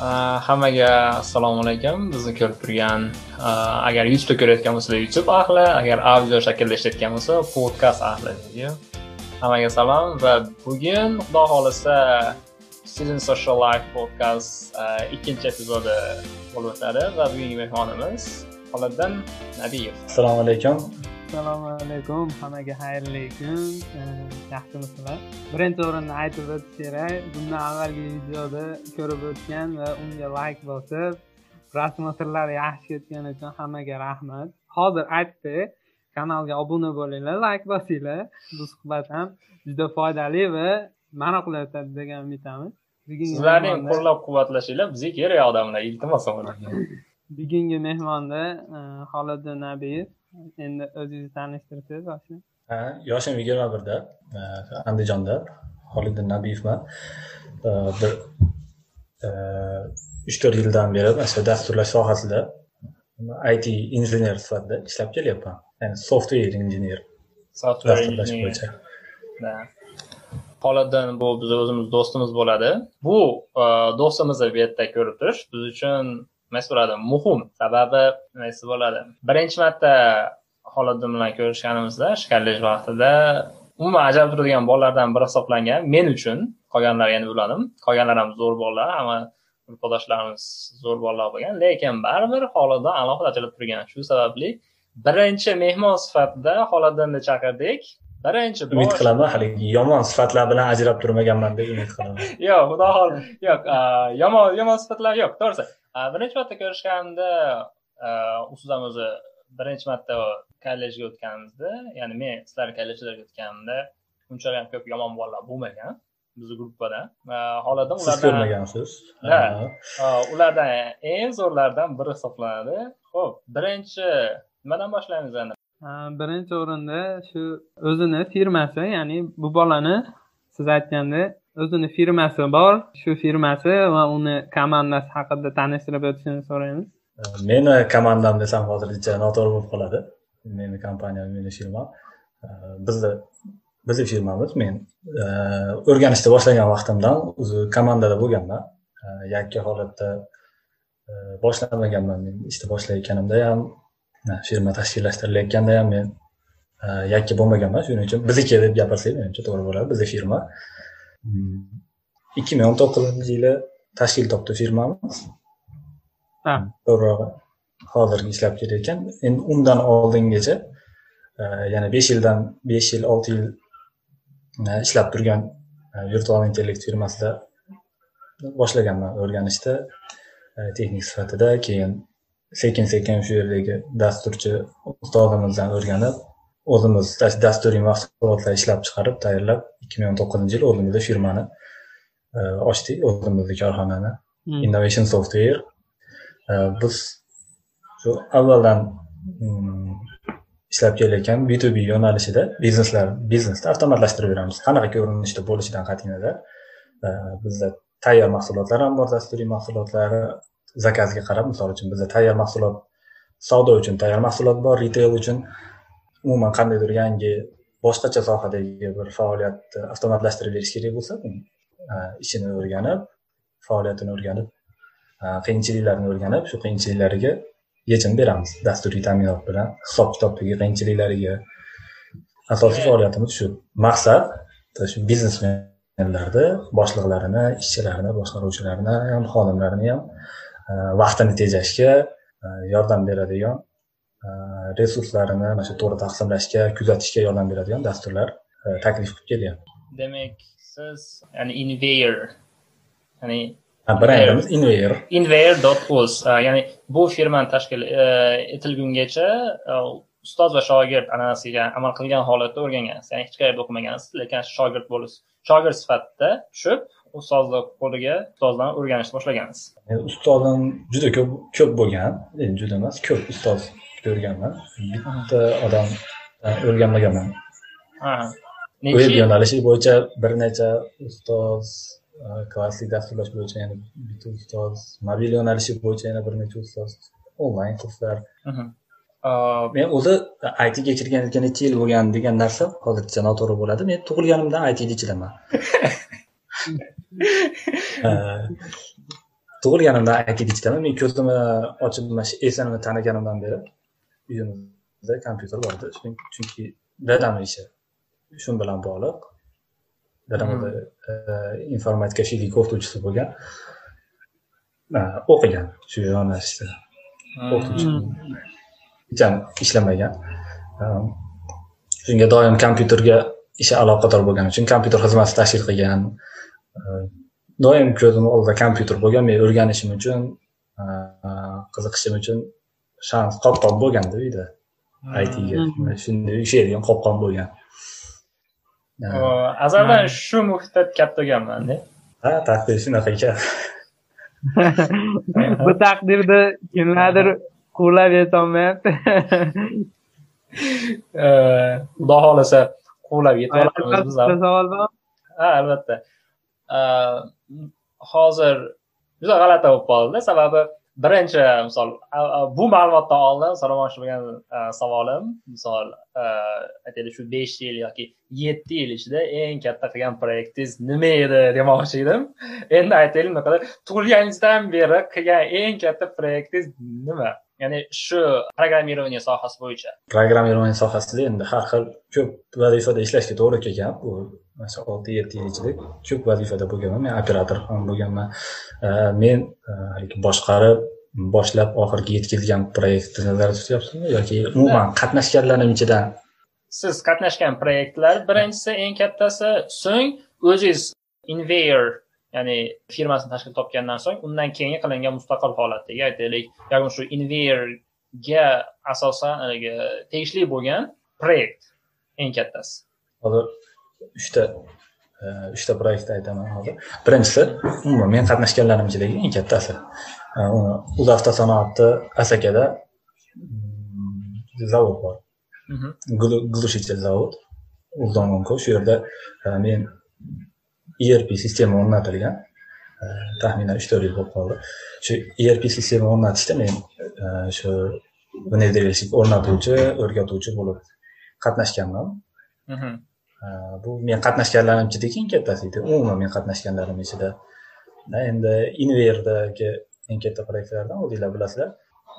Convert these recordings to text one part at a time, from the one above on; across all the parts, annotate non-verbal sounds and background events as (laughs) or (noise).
Э, hammaga assalomu alaykum. Bizni ko'rib turgan э, agar youtubeda ko'rayotgan bo'lsa youtube ahli agar audio shaklda eshitayotgan bo'lsa podkast ahli deydi hammaga salom va bugun xudo xohlasa student social life podcast э, ikkinchi epizodi bo'lib o'tadi va bugungi mehmonimiz xoliddin nabiyev. Assalomu alaykum. Assalomu alaykum. Hammaga xayrli kun. Yaxshimisizlar? Birinchi o'rinda aytib o'tish kerak bundan avvalgi videoda ko'rib o'tgan va unga layk bosib prosmotrlar yaxshi ketgani uchun hammaga rahmat. Hozir aytdi kanalga obuna bo'linglar layk bosinglar. Bu suhbat ham juda foydali va maroqli o'tadi degan umiddamiz. Sizlarning qo'llab quvvatlashinglar bizga kerak odamlar iltimos bugungi mehmonda xoliddin nabiyev endi o'zingizni tanishtirsangiz yoshni yoshim yigirma birda andijonda xoliddin nabiyevman. Bir uch to'rt yildan beri mana shu dasturlash sohasida it injener sifatida ishlab kelyapman. Ya'ni software injener dasturlash bo'yicha. Xoliddin bu biz o'zimiz do'stimiz bo'ladi. Bu do'stimizni bu yerda ko'rib turish biz uchun nima bo'ladi. Muhim sababi nima bo'ladi? Birinchi marta xoliddin bilan ko'rishganimizda ish kollej vaqtida umuman ajralib turadigan bolalardan biri hisoblangan. Men uchun qolganlari endi biladim. Qolganlar ham zo'r bolalar hamma gruppadoshlarimiz zo'r bolalar bo'lgan. Lekin baribir xoliddin alohida ajralib turgan. Shu sababli birinchi mehmon sifatida xoliddinni chaqirdik. Birinchi umid qilaman haligi yomon sifatlar bilan ajrab turmaganman deb umid qilaman. (laughs) Yo'q xudo xohlasa yo'q yomon yomon sifatlar yo'q to'g'risi birinchi marta ko'rishganimda u siz ham o'zi birinchi marta kollejga o'tganimizda ya'ni men sizlarni kollejlarga o'tganimda unchalik ham ko'p yomon bolalar bo'lmagan bizni gruppada holatda siz ko'rmagansiz? Ha ulardan eng zo'rlaridan biri hisoblanadi. Ho'p birinchi nimadan boshlaymiz endi? Birinchi o'rinda shu o'zini firmasi ya'ni bu bolani siz aytganda o'zini firmasi bor. Shu firmasi va uni komandasi haqida tanishtirib o'tishini so'raymiz. Meni komandam desam hozircha noto'g'ri bo'lib qoladi. Meni kompaniyam meni firmam. Bizni bizni firmamiz men o'rganishni boshlagan vaqtimdan o'zi komandada bo'lganman. Yakka holatda boshlamaganman men ishni boshlayotganimda ham firma tashkillashtirilayotganda ham men yakka bo'lmaganman. Shuning uchun bizniki deb gapirsak menimcha to'g'ri bo'ladi. Bizni firma ikki ming o'n to'qqizinchi yili tashkil topdi firmamiz to'g'rirog'i hozirgi ishlab kelayotgan endi undan oldingacha yana besh yildan besh yil olti yil ishlab turgan virtual intellekt firmasida boshlaganman o'rganishni texnik sifatida keyin sekin sekin shu yerdagi dasturchi ustozimizdan o'rganib o'zimiz dasturiy mahsulotlar ishlab chiqarib tayyorlab ikki ming o'n to'qqizinchi yil o'zimizda firmani ochdik o'zimizni korxonani. Innovation software. Biz shu avvaldan ishlab kelayotgan b to b yo'nalishida bizneslar biznesni avtomatlashtirib beramiz. Qanaqa ko'rinishda bo'lishidan qat'iy nazar bizda tayyor mahsulotlar ham bor dasturiy mahsulotlari zakazga qarab misol uchun bizda tayyor mahsulot savdo uchun tayyor mahsulot bor retail uchun umuman qandaydir yangi boshqacha sohadagi bir faoliyatni avtomatlashtirib berish kerak bo'lsa ishini o'rganib faoliyatini o'rganib qiyinchiliklarni o'rganib shu qiyinchiliklariga yechim beramiz. Dasturiy ta'minot bilan hisob kitobdagi qiyinchiliklariga. Asosiy faoliyatimiz shu maqsad shu biznesmenlarni boshliqlarini ishchilarini boshqaruvchilarini ham xodimlarini ham vaqtini tejashga yordam beradigan resurslarini mana shu to'g'ri taqsimlashga kuzatishga yordam beradigan dasturlar taklif qilib kelyapti demak siz ya'ni inver ya'ni brendimiz inver inver dot uz ya'ni bu firmani tashkil etilgungacha ustoz va shogird an'anasiga amal qilgan holatda o'rgangansiz ya'ni hech qayerda o'qimagansiz lekin shogird bo'lish shogird sifatida tushib ustozlar qo'liga ustozdan o'rganishni boshlagansiz ustozim juda ko'p ko'p bo'lgan juda emas ko'p ustoz ko'rganman bitta odam o'rganmaganman veb yo'nalishi bo'yicha bir necha ustoz klassik dasturlash bo'yicha yana bitta ustoz mobil yo'nalishi bo'yicha yana bir necha ustoz onlayn kurslar. Men o'zi itga kirganiga necha yil bo'lgan degan narsa hozircha noto'g'ri bo'ladi. Men tug'ilganimdan itda ichidaman (laughs) tug'ilganimdan aytib ketaman men ko'zimni ochib mana shu esimni taniganimdan beri uyimizda kompyuter bor edi. Chunki dadamni ishi shu bilan bog'liq. Dadam o'zi e, informatika fizika o'qituvchisi bo'lgan. O'qigan. Shu yo'nalishda o'qituvchi hech ishlamagan shunga doim kompyuterga ishi aloqador bo'lgani uchun kompyuter xizmati tashkil qilgan. Doim ko'zim oldida kompyuter bo'lgan men o'rganishim uchun qiziqishim uchun shans qopqon bo'lganda uyda aytga shunday ishlaydigan qopqon bo'lgan. Azaldan shu muhitda katta bo'lganmanda ha taqdir shunaqa ekan (laughs) bu taqdirda kimlardir quvlab yetolmayapti. (laughs) Xudo xohlasa quvlab yetib olamiz biz savol bor. Ha albatta. Hozir juda g'alati bo'lib qoldida sababi birinchi misol bu ma'lumotdan oldin so'ramoqchi bo'lgan savolim misol aytaylik shu besh yil yoki yetti yil ichida eng katta qilgan proyektingiz nima edi demoqchi edim. Endi aytaylik naqadar tug'ilganingizdan beri qilgan eng katta proyektingiz nima? Ya'ni shu programmirование sohasi bo'yicha. Programmirование sohasida endi har xil ko'p vazifada ishlashga to'g'ri kelgan. Bu shu olti yetti yil ichida ko'p vazifada bo'lganman. Men operator ham bo'lganman. Men haligi boshqarib boshlab oxiriga yetkazgan proyektni nazarda tutyapsizmi yoki umuman qatnashganlarim ichidan? Siz qatnashgan proyektlar birinchisi eng kattasi. So'ng o'zingiz inver ya'ni firmasini tashkil topgandan so'ng undan keyingi qilingan mustaqil holatdagi aytaylik. Yoki shu inverga asosan haligi tegishli bo'lgan proyekt eng kattasi. Hozir uchta e, uchta proyektni aytaman hozir. Birinchisi umuman men qatnashganlarim ichidagi eng kattasi. E, o'zavtosanoatni asakada mm, zavod bor. Глушитель zavod uldomonko shu yerda e, men erp sistema o'rnatilgan. Taxminan uch to'rt yil bo'lib qoldi. Shu erp sistema o'rnatishda men shu внедрильщик o'rnatuvchi o'rgatuvchi bo'lib qatnashganman. Bu men qatnashganlarim ichidagi eng kattasi edi. Umuman men qatnashganlarim ichida. Endi inverdagi eng katta proyektlardan o'zinglar bilasizlar.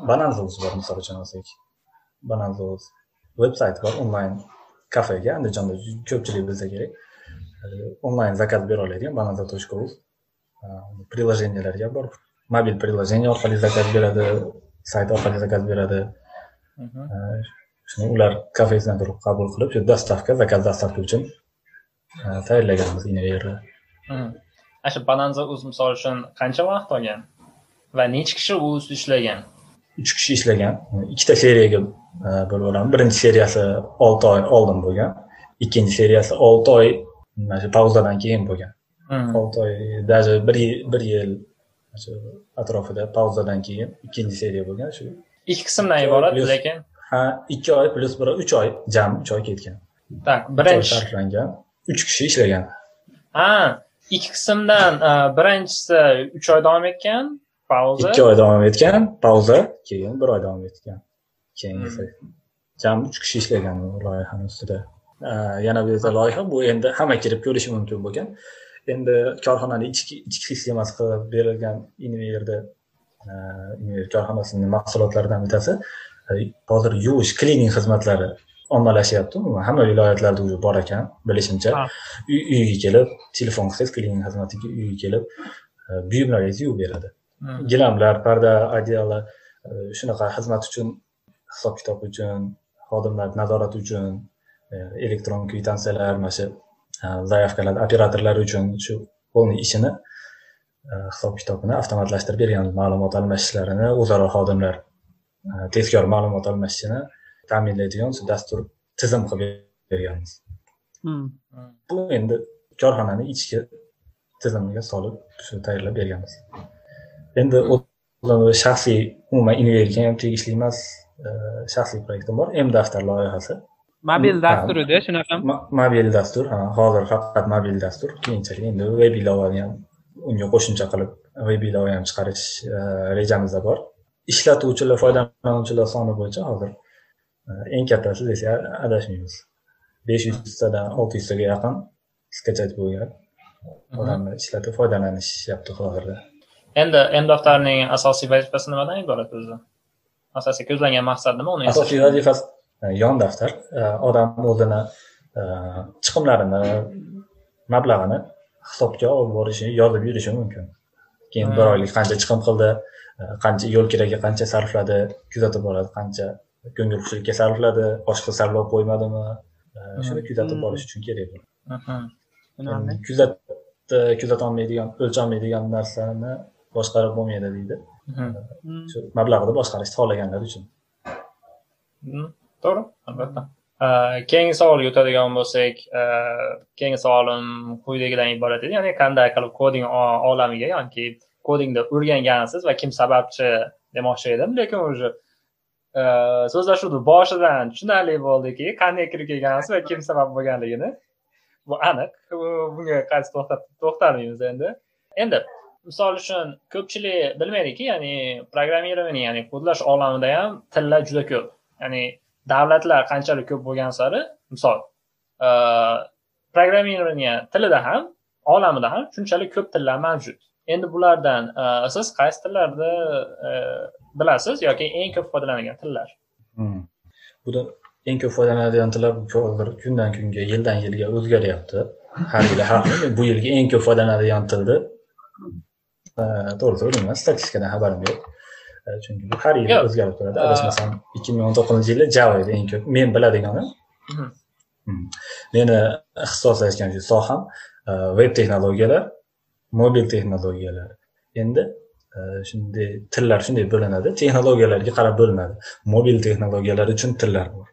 Bananzos bor misol uchun olsak. Bananzos veb sayti bor onlayn kafega andijonda ko'pchilik bilsa kerak onlayn zakaz bera oladigan bananza точка uz приложенияларga bor mobil приложение orqali zakaz beradi sayt orqali zakaz beradi shuni ular kafesidan turib qabul qilib shu dostavka zakaz dostavka uchun tayyorlaganmiz inverni ana shu bananza uz misol uchun qancha vaqt olgan va necha kishi u ustida ishlagan uch kishi ishlagan ikkita seriyaga bo'lib olamiz birinchi seriyasi olti oy oldin bo'lgan ikkinchi seriyasi olti oy mana shu pauzadan keyin bo'lgan. Olti oy даже bir yil bir yil shu atrofida pauzadan keyin ikkinchi seriya bo'lgan shu ikki qismdan iborat lekin ha ikki oy plyus bir uch oy jami uch oy ketgan. Так birinchi. sarflangan uch kishi ishlagan. Ha ikki qismdan birinchisi uch oy davom etgan pauza ikki oy davom etgan pauza keyin bir oy davom etgan. Keyingisi jami uch kishi ishlagan loyihani ustida yana bir loyiha. Bu endi hamma kirib ko'rishi mumkin bo'lgan. Endi korxonani ichki ichki sistemasi qilib berilgan inverda inver korxonasini mahsulotlaridan bittasi. Hozir yuvish klining xizmatlari ommalashyapti. Umuman hamma viloyatlarda уже bor ekan bilishimcha. Uyga kelib telefon qilsangiz klining xizmatiga uyga kelib buyumlaringizni yuvib beradi. Gilamlar parda одеяло shunaqa xizmat uchun hisob kitob uchun xodimlar nazorati uchun elektron kvitansiyalar mana shu zaявkalar operatorlar uchun shu полный ishini hisob kitobini avtomatlashtirib bergan ma'lumot almashishlarini o'zaro xodimlar tezkor ma'lumot almashishini ta'minlaydigan dastur tizim qilib berganmiz. Bu endi korxonani ichki tizimiga solib shu tayyorlab berganmiz. Endi shaxsiy umuman inverga ham tegishli emas shaxsiy proyektim bor m daftar loyihasi mobil dastur edi shunaqami mobil dastur ha hozir faqat mobil dastur keyinchalik endi veb ilovani ham unga qo'shimcha qilib veb ilova ham chiqarish rejamizda bor. Ishlatuvchilar foydalanuvchilar soni bo'yicha hozir e, eng kattasi desak adashmaymiz. besh yuztadan olti yuztaga yaqin skачать bo'lgan odamlar ishlatib foydalanishyapti hozirda. Endi m daftarning asosiy vazifasi nimadan iborat o'zi? Asosiy ko'zlangan maqsad nima? Uni asosiy vazifasi e, yon daftar e, odam o'zini e, chiqimlarini mablag'ini hisobga olib borishi yozib yurishi mumkin. Keyin bir hmm. oylik qancha chiqim qildi qancha yo'l kiragiga qancha sarfladi kuzatib boradi qancha ko'ngilxushlikka sarfladi boshqa sarflab qo'ymadimi? Shuni kuzatib hmm. borish uchun kerak bo'ladi. Kuzat kuzatolmaydigan o'lcholmaydigan narsani boshqarib bo'lmaydi deydi. Shu mablag'ni boshqarishni xohlaganlar uchun to'g'ri albatta keyingi savolga o'tadigan bo'lsak keyingi savolim quyidagidan iborat edi ya'ni qanday qilib koding olamiga yoki kodingni o'rgangansiz va kim sababchi demoqchi edim lekin уже so'zlashuvni boshidan tushunarli bo'ldiki qanday kirib kelgansiz va kim sabab bo'lganligini bu aniq bunga qaysi to'xtalmaymiz endi endi misol uchun ko'pchilik bilmaydiki ya'ni programmirование ya'ni kodlash olamida ham tillar juda ko'p ya'ni davlatlar qanchalik ko'p bo'lgan sari misol programmirование tilida ham olamida ham shunchalik ko'p tillar mavjud. Endi bulardan siz qaysi tillarni bilasiz yoki eng ko'p foydalanadigan tillar? Hmm. buni eng ko'p foydalanadigan tillar hozir kundan kunga yildan yilga o'zgaryapti. Har yili har bu yilgi eng ko'p foydalanadigan tilni to'g'risi bilmayman statistikadan xabarim yo'q chunki bu har yili o'zgarib turadi. Adashmasam ikki ming o'n to'qqizinchi yili java edi eng ko'p men biladigani meni ixtisoslashgan shu soham veb texnologiyalar mobil texnologiyalar. Endi shunday tillar shunday bo'linadi. Texnologiyalarga qarab bo'linadi. Mobil texnologiyalar uchun tillar bor.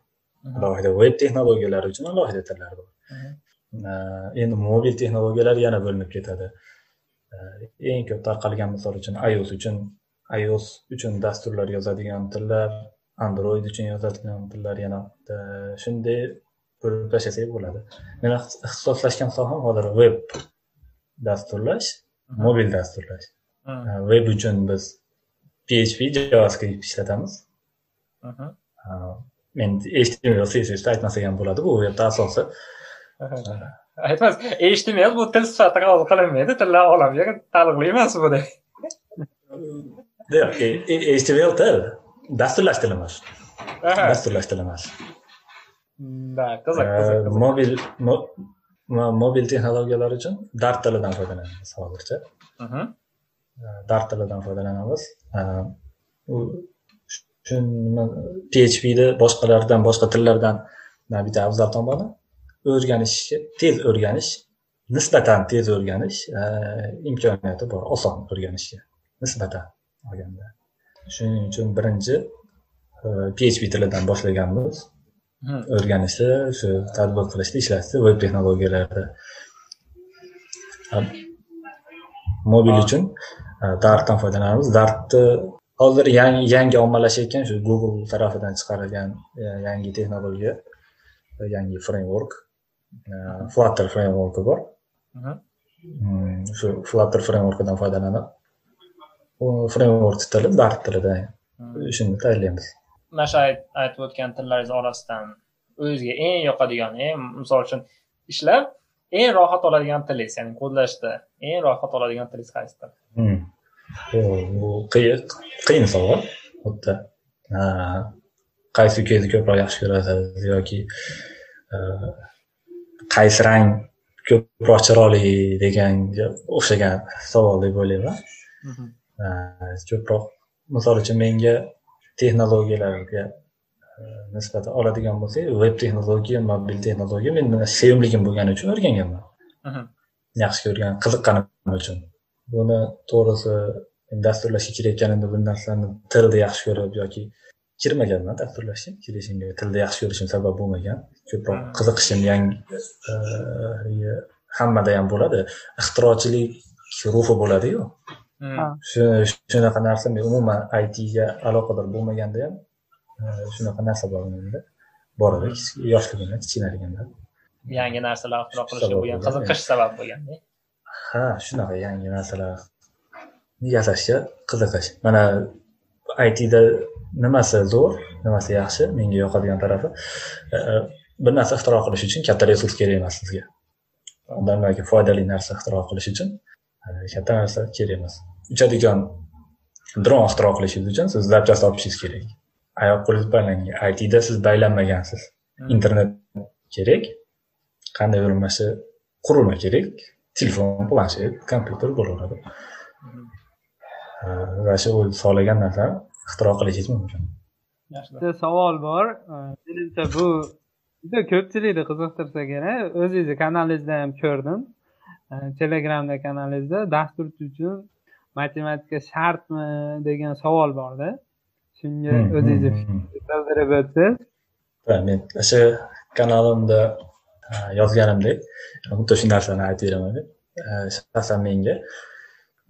Alohida veb texnologiyalari uchun alohida tillar bor. Endi mobil texnologiyalar yana bo'linib ketadi. Eng ko'p tarqalgan misol uchun ios uchun ios uchun dasturlar yozadigan tillar android uchun yozadigan tillar yana shunday bo'lib tashlasak bo'ladi. Meni ixtisoslashgan soham hozir veb dasturlash mobil dasturlash. Veb uchun biz php javascript ishlatamiz. Men html css aytmasak ham bo'ladi. Bu yerda asosi. Aytmas html bu til sifatida qabul qilinmaydi. Tillar olamiga taalluqli emas bu (laughs) yo'q html til dasturlash tili emas dasturlash tili emas qiziq mobil mobil texnologiyalar uchun dart tilidan foydalanamiz hozircha dart tilidan foydalanamiz phpni boshqalardan boshqa tillardan bitta afzal tomoni o'rganishga tez o'rganish nisbatan tez o'rganish e, imkoniyati bor oson o'rganishga nisbatan olganda shuning uchun birinchi e, php tilidan boshlaganmiz. O'rganishni shu tadbiq qilishni ishlashni veb texnologiyalarida mobil uchun e, dartdan foydalanamiz. Dartni hozir yangi yangi ommalashayotgan shu google tarafidan chiqarilgan yangi texnologiya yangi framework flutter frameworki bor. Shu flutter frameworkidan foydalanib framework tili dart tilida shuni tayyorlaymiz. Mana shu aytib o'tgan tillaringiz orasidan o'zizga eng yoqadigan eng misol uchun ishlab eng rohat oladigan tilingiz ya'ni kodlashda eng rohat oladigan tilingiz qaysidir? Bu qiyin savol xuddi. Qaysi ukangizni ko'proq yaxshi ko'rasiz yoki qaysi rang ko'proq chiroyli deganga o'xshagan savol deb o'ylayman ko'proq misol uchun menga texnologiyalarga nisbatan oladigan bo'lsak veb texnologiya mobil texnologiya men sevimligim bo'lgani uchun o'rganganman. Yaxshi ko'rgan qiziqqanim uchun. Buni to'g'risi dasturlashga kirayotganimda bu narsani tilni yaxshi ko'rib yoki kirmaganman dasturlashga kirishimga tilni yaxshi ko'rishim sabab bo'lmagan. Ko'proq qiziqishim yangi e, hammada ham bo'ladi. Ixtirochilik ruhi bo'ladiyu shunaqa narsa men umuman itga aloqador bo'lmaganda ham e, shunaqa narsa bor menda. Bor edi yoshligimda kichkinaligimda yangi narsalar ixtiro qilishga bo'lgan qiziqish sabab bo'lgan ha shunaqa yangi narsalar yasashga qiziqish. Mana itda nimasi zo'r nimasi yaxshi menga yoqadigan tarafi e, bir narsa ixtiro qilish uchun katta resurs kerak emas sizga. Odamlarga foydali narsa ixtiro qilish uchun e, katta narsa kerak emas uchadigan dron ixtiro qilishingiz uchun siz zapchast topishingiz kerak oyoq qo'lingiz baylangan itda siz baylanmagansiz internet kerak qanday bo'lmasa qurilma kerak telefon planshet kompyuter bo'laveradi va shu o'zi xohlagan narsani ixtiro qilishingiz mumkin Yaxshi. bitta savol bor menimcha bu juda ko'pchilikni qiziqtirsa kerak o'zingizni kanalingizda ham ko'rdim telegramda kanalingizda dasturchi uchun matematika shartmi degan savol borda shunga Hmm, o'zingizni hmm, hmm. bildirib o'tsangiz men o'sha kanalimda e, yozganimdek xuddi shu narsani aytib beraman shaxsan menga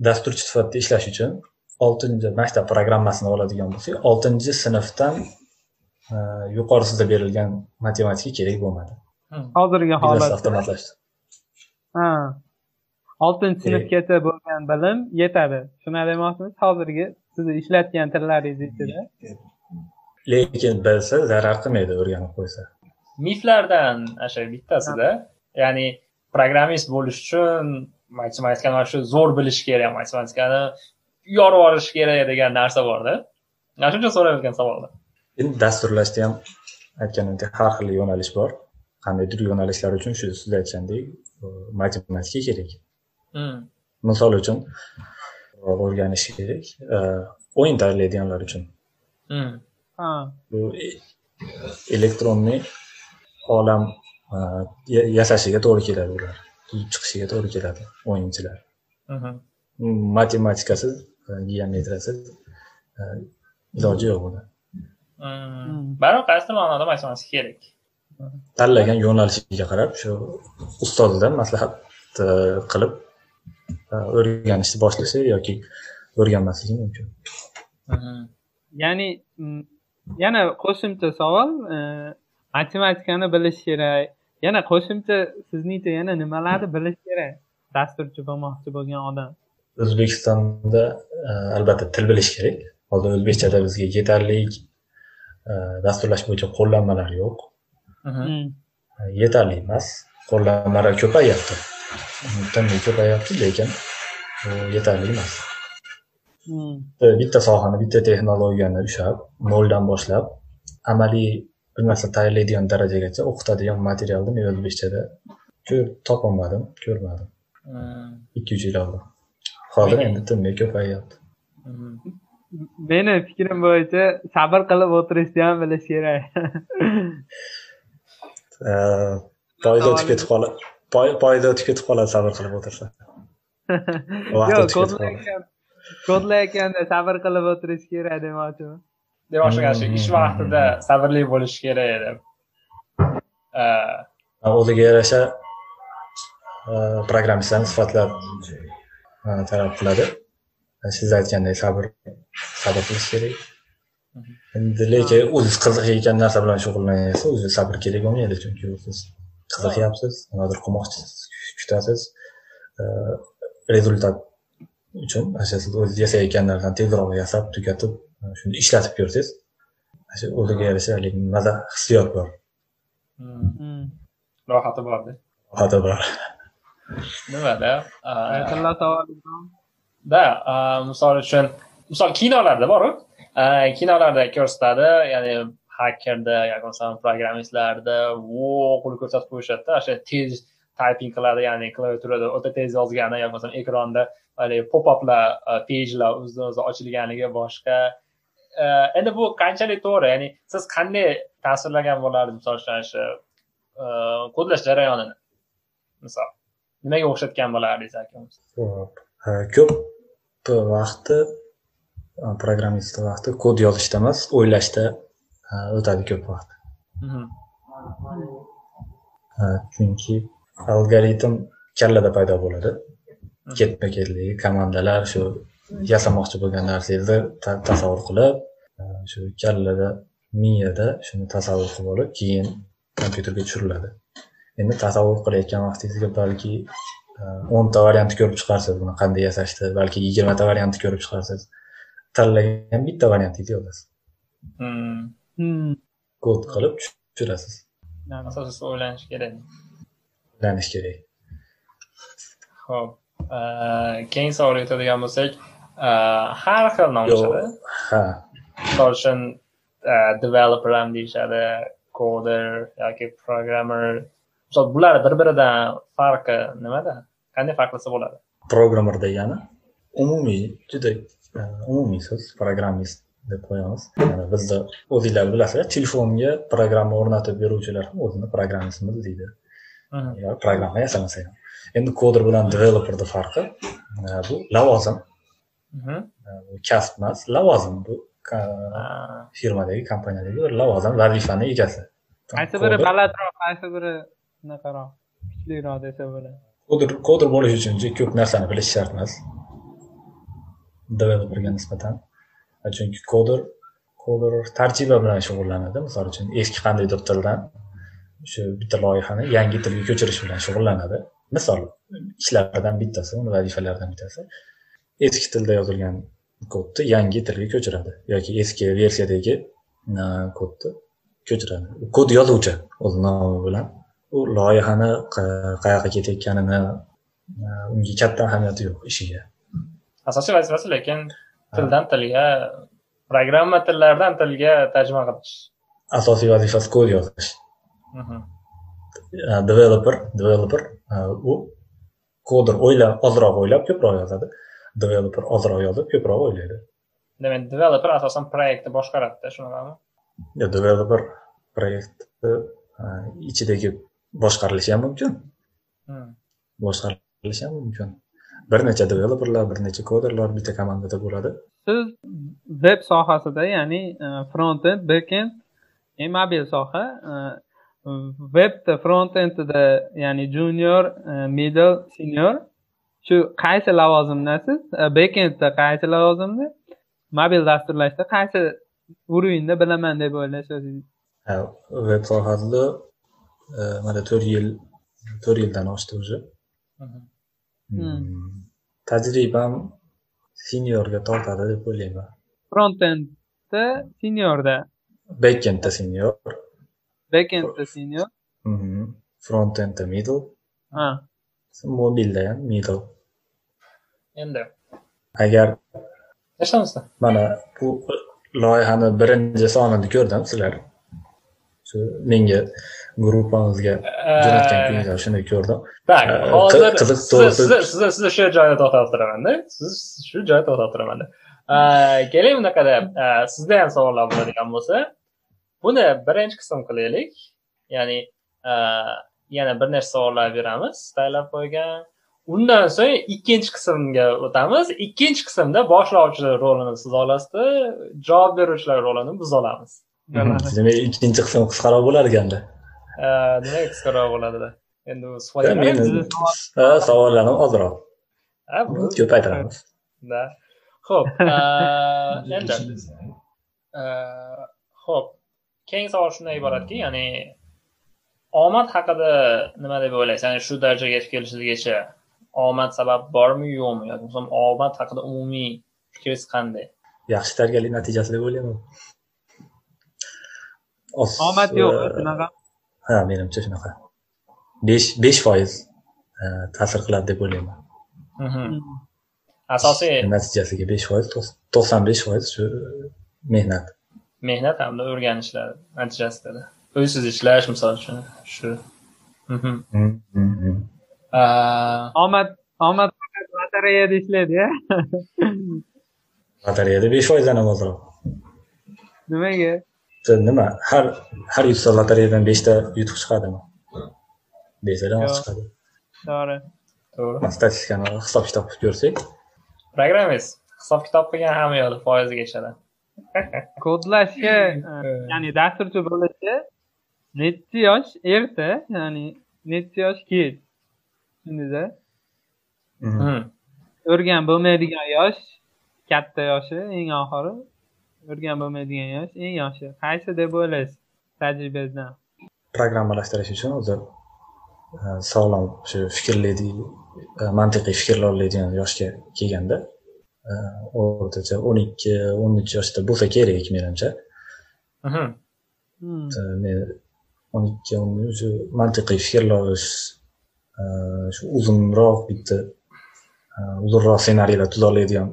dasturchi sifatida ishlash uchun oltinchi maktab programmasini oladigan bo'lsak oltinchi sinfdan e, yuqorisida berilgan matematika kerak bo'lmadi. Hmm. hozirgi holatda. avtomatlash ha oltinchi sinfgacha bo'lgan bilim yetadi. Shuni demoqchimisiz hozirgi sizni ishlatgan tillaringiz ichida. Lekin bilsa zarar qilmaydi o'rganib qo'ysa. Miflardan o'sha bittasida. Ya'ni programmist bo'lish uchun matematikani mana shu zo'r bilish kerak matematikani yorib olish kerak degan narsa borda ana shu uchun so'rayotgan savolda. Endi dasturlashda ham aytganimdek har xil yo'nalish bor. Qandaydir yo'nalishlar uchun shu siz aytgandek matematika kerak. Misol uchun o'rganish kerak. E, o'yin tayyorlaydiganlar uchun. Hmm. ha. Bu elektronniy olam ya- yasashiga to'g'ri keladi ular. Tuzib chiqishiga to'g'ri keladi o'yinchilar. Matematikasiz e, geometriyasiz e, iloji yo'q buni. Hmm. baribir qaysidir ma'noda matematika kerak? Tanlagan yo'nalishiga qarab shu ustozidan maslahat qilib o'rganishni boshlashi yoki o'rganmasligi mumkin. Ya'ni yana qo'shimcha savol e, matematikani bilish kerak. Yana qo'shimcha sizningcha yana nimalarni bilish kerak? Dasturchi bo'lmoqchi bo'lgan odam. O'zbekistonda e, albatta til bilish kerak. Hozir o'zbekchada bizga yetarli e, dasturlash bo'yicha qo'llanmalar yo'q. Yetarli emas. Qo'llanmalar ko'payyapti tinmay ko'payyapti lekin bu yetarli emas Mm. bitta- sohani bitta texnologiyani ushlab noldan boshlab amaliy bir narsa tayyorlaydigan darajagacha o'qitadigan materialni men o'zbekchada topolmadim ko'rmadim Hmm. ikki uch yil oldin hozir endi tinmay ko'payyapti Mhm. meni fikrim bo'yicha sabr qilib o'tirishni ham bilish kerak (laughs) poyda o'tib ketib qoladi poyda o'tib ketib qoladi sabr qilib o'tirsa. (laughs) Yo'q kodlayotganda sabr qilib o'tirish kerak demoqchiman demoqchi shu Hmm. ish vaqtida sabrli bo'lish kerak deb. Eh, o'ziga yarasha e, programmistlarni sifatlab e, talab qiladi. Siz aytgandek sabr sabr qilish kerak. Endi lekin o'ziz qiziqayotgan narsa bilan shug'ullanayapsiz o'ziga sabr kerak bo'lmaydi chunki siz qiziqyapsiz nimadir qilmoqchisiz kutasiz. Rezultat uchun o'sha siz o'ziz yasayotgan narsani tezroq yasab tugatib shuni ishlatib ko'rsangiz shu o'ziga yarasha haligi maza hissiyot bor. Hmm. Mm. rohati borda hadi bor. Nimada? Da misol uchun misol kinolarda boru. Kinolarda ko'rsatadi ya'ni hakkerda yoki masalan programmistlarda vo qo'l ko'rsatib qo'yishadida o'sha tez typing qiladi ya'ni klaviaturada o'ta tez yozgani yoki masalan ekranda haligi pop uplar e, pejlar o'zidan o'zi ochilganligi boshqa. E, endi bu qanchalik to'g'ri? Ya'ni siz qanday ta'sirlagan bo'lardi misol uchun shu e, kodlash jarayonini? Misol nimaga o'xshatgan bo'lardingiz aka ko'p vaqti programmist vaqti kod yozishda emas o'ylashda o'tadi ko'p vaqt Mhm. Ha, chunki algoritm kallada paydo bo'ladi ketma ketligi komandalar shu yasamoqchi bo'lgan narsangizni ta- tasavvur qilib shu kallada miyada shuni tasavvur qilib olib keyin kompyuterga tushiriladi endi tasavvur qilayotgan vaqtingizga balki o'nta variantni ko'rib chiqarsiz buni qanday yasashni balki yigirmata variantni ko'rib chiqarsiz tanlagan bitta variantingizni yozasiz. Hmm. Kod qilib tushirasiz. Asosiysi o'ylanish kerak. O'ylanish kerak. Ho'p keyingi savolga o'tadigan bo'lsak har xil nomlashadi ha. Misol uchun developer ham deyishadi coder yoki programmer. Misol bular bir biridan farqi nimada? Qanday farqlasa bo'ladi? Programmer degani umumiy juda umumiy so'z programmist deb qo'yamiz. Bizda o'zinglar bilasizlar telefonga programma o'rnatib beruvchilar ham o'zini programmistimiz deydi. Programma yasamasa ham. Endi koder bilan developerni farqi e, bu lavozim. Kasb emas lavozim. Bu firmadagi kompaniyadagi bir lavozim vazifani egasi. Qaysi biri balandroq qaysi biri shunaqaroq kuchliroq desa bo'ladi. Koder koder bo'lish uchun juda ko'p narsani bilish shart emas. Developerga nisbatan chunki koder koder tarjiba bilan shug'ullanadi. Misol uchun eski qandaydir tildan shu bitta loyihani yangi tilga ko'chirish bilan shug'ullanadi. Misol ishlaridan bittasi uni vazifalaridan bittasi eski tilda yozilgan kodni yangi tilga ko'chiradi yoki eski versiyadagi kodni ko'chiradi. Kod yozuvchi o'z nomi bilan u loyihani qayoqqa ketayotganini unga katta ahamiyati yo'q ishiga. Asosiy vazifasi lekin tildan tilga programma tillaridan tilga tarjima qilish. Asosiy vazifasi kod yozish. Developer developer u koder o'ylab ozroq o'ylab ko'proq yozadi. Developer ozroq yozib ko'proq o'ylaydi. Demak developer asosan proyektni boshqaradida shunaqami? Developer proyektni ichidagi boshqarilishi ham mumkin. Boshqarilishi ham mumkin bir necha developerlar bir necha koderlar bitta komandada bo'ladi. Siz veb sohasida ya'ni front end back end mobil soha webda front endida ya'ni junior middle senior shu qaysi lavozimdasiz back endda qaysi lavozimda? Mobil dasturlashda qaysi уровеньda bilaman deb o'ylaysiz veb sohasida mana to'rt yil to'rt yildan oshdi уже tajribam seniorga tortadi deb o'ylayman. Front endda seniorda. Back endda senior. Back endda senior. Front endda middle. Ha. Mobilda ham middle. Endi. Agar eshitamiz mana bu loyihani birinchi sonini ko'rdim sizlar shu menga gruppamizga jo'natgan kuningizda shuni ko'rdim. Tak hozir sizni sizni sizni shu joyda to'xtatib turamanda. Siz shu joyda to'xtatib turamanda. Keling bunaqada sizda ham savollar bo'ladigan bo'lsa buni birinchi qism qilaylik. Ya'ni yana bir nechta savollar beramiz tayyorlab qo'ygan. Undan so'ng ikkinchi qismga o'tamiz. Ikkinchi qismda boshlovchilar rolini siz olasizda javob beruvchilar rolini biz olamiz demak ikkinchi qism qisqaroq bo'lar ekanda demak qisqaroq bo'ladida endi savollarim ozroq ko'paytiramiz ho'p endi ho'p keyingi savol shundan iboratki ya'ni omad haqida nima deb o'ylaysiz ya'ni shu darajaga yetib kelishingizgacha omad sabab bormi yo'qmi yoki bo'lmasam omad haqida umumiy fikringiz qanday yaxshi tayyorgarlik natijasi deb o'ylayman omad yo'q shunaqa ha menimcha shunaqa besh besh foiz ta'sir qiladi deb o'ylayman. Asosiy natijasiga besh foiz to'qson besh foiz shu mehnat. Mehnat hamda o'rganishlar natijasida uysiz ishlash misol uchun shu. Omad omad faqat lotereyada ishlaydi lotereyada besh foizdan ham ozroq nimaga nima? Har har yutsa lotereyadan beshta yutuq chiqadimi? Beshtadan oz chiqadi. To'g'ri. To'g'ri. Statistikani hisob kitob qilib ko'rsak. Programmist hisob kitob qilgan hamma yo'li foiziga tushadi (laughs) kodlashga ya'ni dasturchi bo'lishga nechi yosh erta ya'ni nechi yosh kech tushundingiz o'rgan bo'lmaydigan yosh katta yoshi eng oxiri o'rgan bo'lmaydigan yosh eng yoshi. Qaysi deb o'ylaysiz tajribangizdan? Programmalashtirish uchun o'zi sog'lom shu fikrlaydi mantiqiy fikrlay oladigan yoshga kelganda o'rtacha o'n ikki o'n uch yoshda bo'lsa kerak menimcha. O'n ikki o'n uch mantiqiy fikrlash shu uzunroq bitta uzunroq ssenariylar tuza oladigan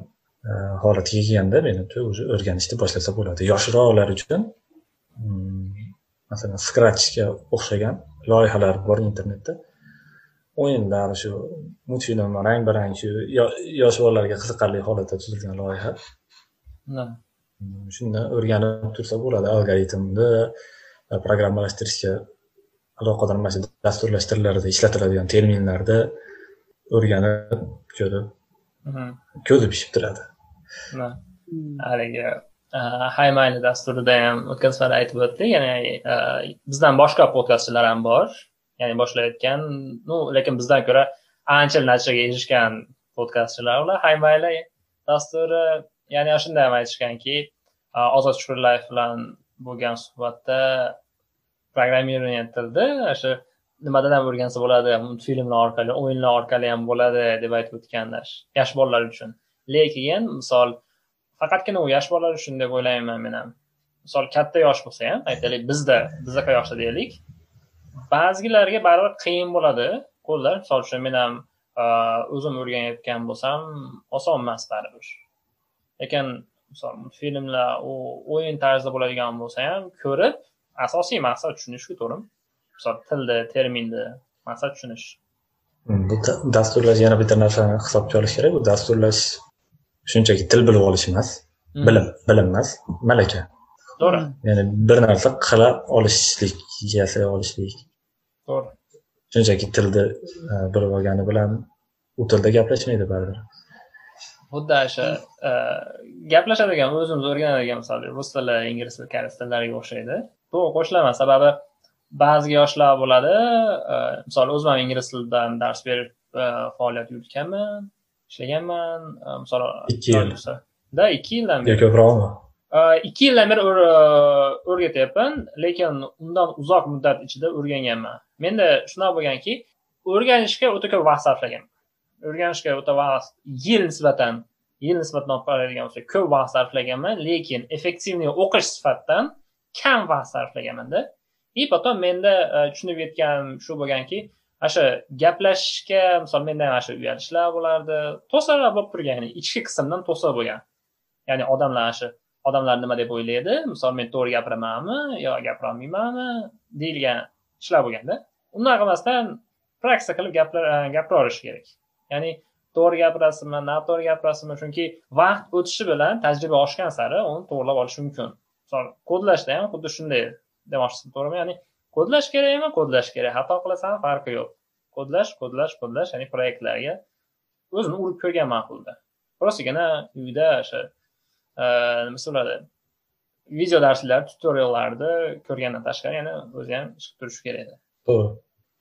holatiga kelganda menimcha уже o'rganishni boshlasa bo'ladi. Yoshroqlar uchun mm, masalan scratchga o'xshagan loyihalar bor internetda. O'yinlar shu multfilm rang barang shu yosh bolalarga qiziqarli holatda tuzilgan loyiha. Shundan o'rganib tursa bo'ladi. Algoritmni programmalashtirishga aloqador mana shu dasturlash tillarida ishlatiladigan terminlarni o'rganib ko'rib ko'zi pishib turadi haligi haymayni dasturida ham o'tgan safar aytib o'tdik ya'ni bizdan boshqa podkastchilar ham bor ya'ni boshlayotgan ну lekin bizdan ko'ra ancha natijaga erishgan podkastchilar ular haymayli dasturi ya'ni shunday ham aytishganki ozod shukurlayev bilan bo'lgan suhbatda programmirование tilida o'sha nimadan ham o'rgansa bo'ladi multfilmlar orqali o'yinlar orqali ham bo'ladi deb aytib o'tganlar yosh bolalar uchun lekin misol faqatgina u yosh bolalar uchun deb o'ylayman men ham misol katta yosh bo'lsa ham aytaylik bizda bizaqa yoshda deylik. Ba'zilarga baribir qiyin bo'ladi qo'llash misol uchun men ham o'zim o'rganayotgan bo'lsam oson emas baribir. Lekin misol filmlar u o'yin tarzida bo'ladigan bo'lsa ham ko'rib asosiy maqsad tushunishku to'g'rimi misol tilni terminni maqsad tushunish. Bu dasturlash yana bitta narsani hisobga olish kerak. Bu dasturlash shunchaki til bilib olish emas hmm. bilim bilim emas malaka. To'g'ri. Ya'ni bir narsa qila olishlik yasay olishlik. To'g'ri. Shunchaki tilni e, bilib olgani bilan u tilda gaplashmaydi baribir. Xuddi o'sha e, gaplashadigan o'zimiz o'rganadigan misol rus tili ingliz tili koreys tillariga o'xshaydi. To'g'ri qo'shilaman sababi ba'zi yoshlar bo'ladi. E, misol o'zim ham ingliz tilidan dars berib faoliyat yuritganman ishlaganman misol ikki yil da ikki yildan beri ko'proqmi ikki yildan beri o'rgatyapman lekin undan uzoq muddat ichida o'rganganman. Menda shunaqa bo'lganki o'rganishga o'ta ko'p vaqt sarflaganman o'rganishga o'ta vaqt yil nisbatan yil nisbatan olib qaraydigan bo'lsak ko'p vaqt sarflaganman lekin effektivniy o'qish sifatdan kam vaqt sarflaganmanda. И потом menda e, tushunib yetganim shu bo'lganki o'sha gaplashishga misol menda ham shu uyalishlar bo'lardi. To'salar bo'lib turgan ya'ni ichki qismdan to'sa bo'lgan. Ya'ni odamlar shu odamlar nima deb o'ylaydi? Misol men to'g'ri gapiramanmi yo gapirolmaymanmi deyilgan ishlar bo'lganda undan qilmasdan praktika qilib gapira e, gapiraverish kerak. Ya'ni to'g'ri gapirasizmi noto'g'ri gapirasizmi? Chunki vaqt o'tishi bilan tajriba oshgan sari uni to'g'irlab olish mumkin. Misol kodlashda ham xuddi shunday demoqchisiz to'g'rimi? Ya'ni kodlash kerakmi kodlash kerak. Xato qilasan farqi yo'q. Kodlash kodlash kodlash ya'ni proyektlarga o'zini urib ko'rgan ma'qulda. Prostgina uyda o'sha e, nima bo'ladi? Video darslar tutoriallarni ko'rgandan tashqari yana o'zi ham ish qilib turishi kerak edi. To'g'ri.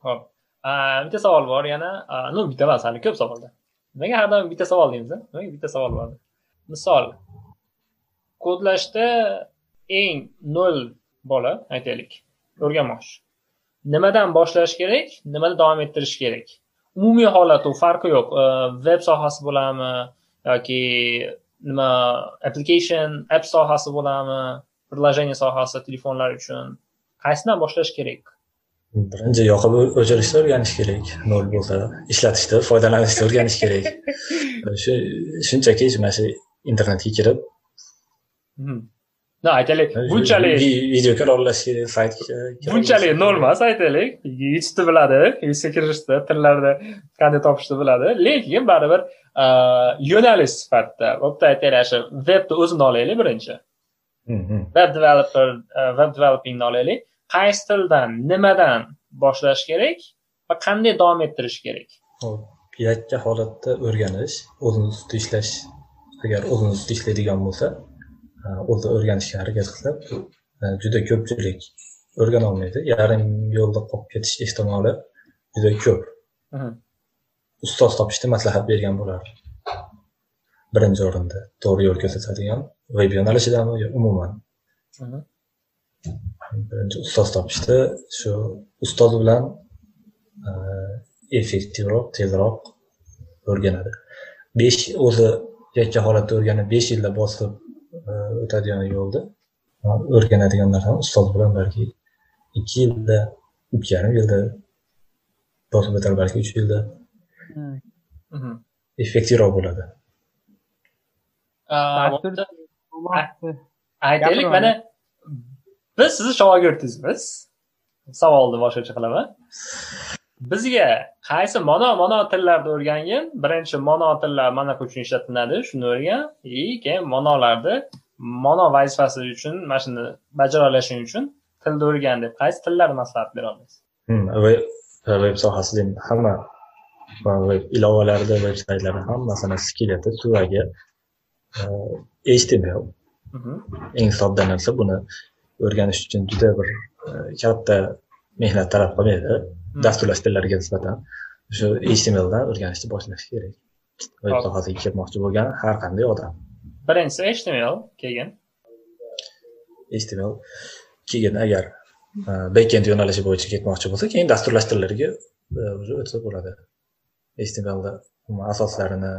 Ho'p bitta savol bor yana ну bitta emas hali ko'p savollar nimaga har doim bitta savol deymiz nimaga bitta savol bor? Misol kodlashda eng nol bola aytaylik o'rganmoqchi nimadan boshlash kerak? Nimada davom ettirish kerak? Umumiy holati farqi yo'q. Veb sohasi bo'ladimi yoki nima application app sohasi bo'ladimi? Приложение sohasi telefonlar uchun. Qaysidan boshlash kerak? Birinchi yoqib o'chirishni o'rganish kerak. Nol bo'lsa ishlatishni foydalanishni o'rganish kerak. (laughs) Shu shunchaki mana shu internetga kirib hmm. No aytaylik bunchalik video ko'ra sayt bunchalik nol emas aytaylik biladi yechishga kirishni tillarni qanday topishni biladi lekin baribir yo'nalish sifatida bitta aytaylik shu vebni o'zini olaylik birinchi web developer web developingni olaylik qaysi tildan nimadan boshlash kerak va qanday davom ettirish kerak yakka holatda o'rganish o'zini ustida ishlash agar o'zini ustida ishlaydigan bo'lsa o'zi o'rganishga harakat qilsa juda ko'pchilik o'rganolmaydi yarim yo'lda qolib ketish ehtimoli juda ko'p. Ustoz topishni maslahat bergan bo'lardi. Birinchi o'rinda to'g'ri yo'l ko'rsatadigan veb yo'nalishidami yo umuman? Birinchi ustoz topishda shu ustoz bilan effektivroq tezroq o'rganadi. Besh o'zi yakka holatda o'rganib besh yilda bosib o'tadigan yo'lda o'rganadigan narsani ustoz bilan balki ikki yilda ikki yarim yilda bosib o'tadi balki uch yilda effektivroq bo'ladi. Aytaylik mana biz sizni shogirdingizmiz savolni boshqacha qilaman bizga qaysi mono mono tillarni o'rgangin? Birinchi mono tillar mana uchun ishlatiladi shuni o'rgan. И keyin monolarni mono vazifasi uchun mana shuni bajara olishing uchun tilni o'rgan deb qaysi tillarni maslahat bera olasiz veb veb sohasida hamma veb ilovalarida veb saytlarda hammasini skeleti tuvagi html eng sodda narsa buni o'rganish uchun juda bir katta mehnat talab qilmaydi dasturlash tillariga nisbatan shu htmldan o'rganishni boshlash kerak. Veb sohasiga kirmoqchi bo'lgan har qanday odam. Birinchisi html keyin? html keyin agar backend yo'nalishi bo'yicha ketmoqchi bo'lsa keyin dasturlash tillariga уже o'tsa bo'ladi. htmlda asoslarini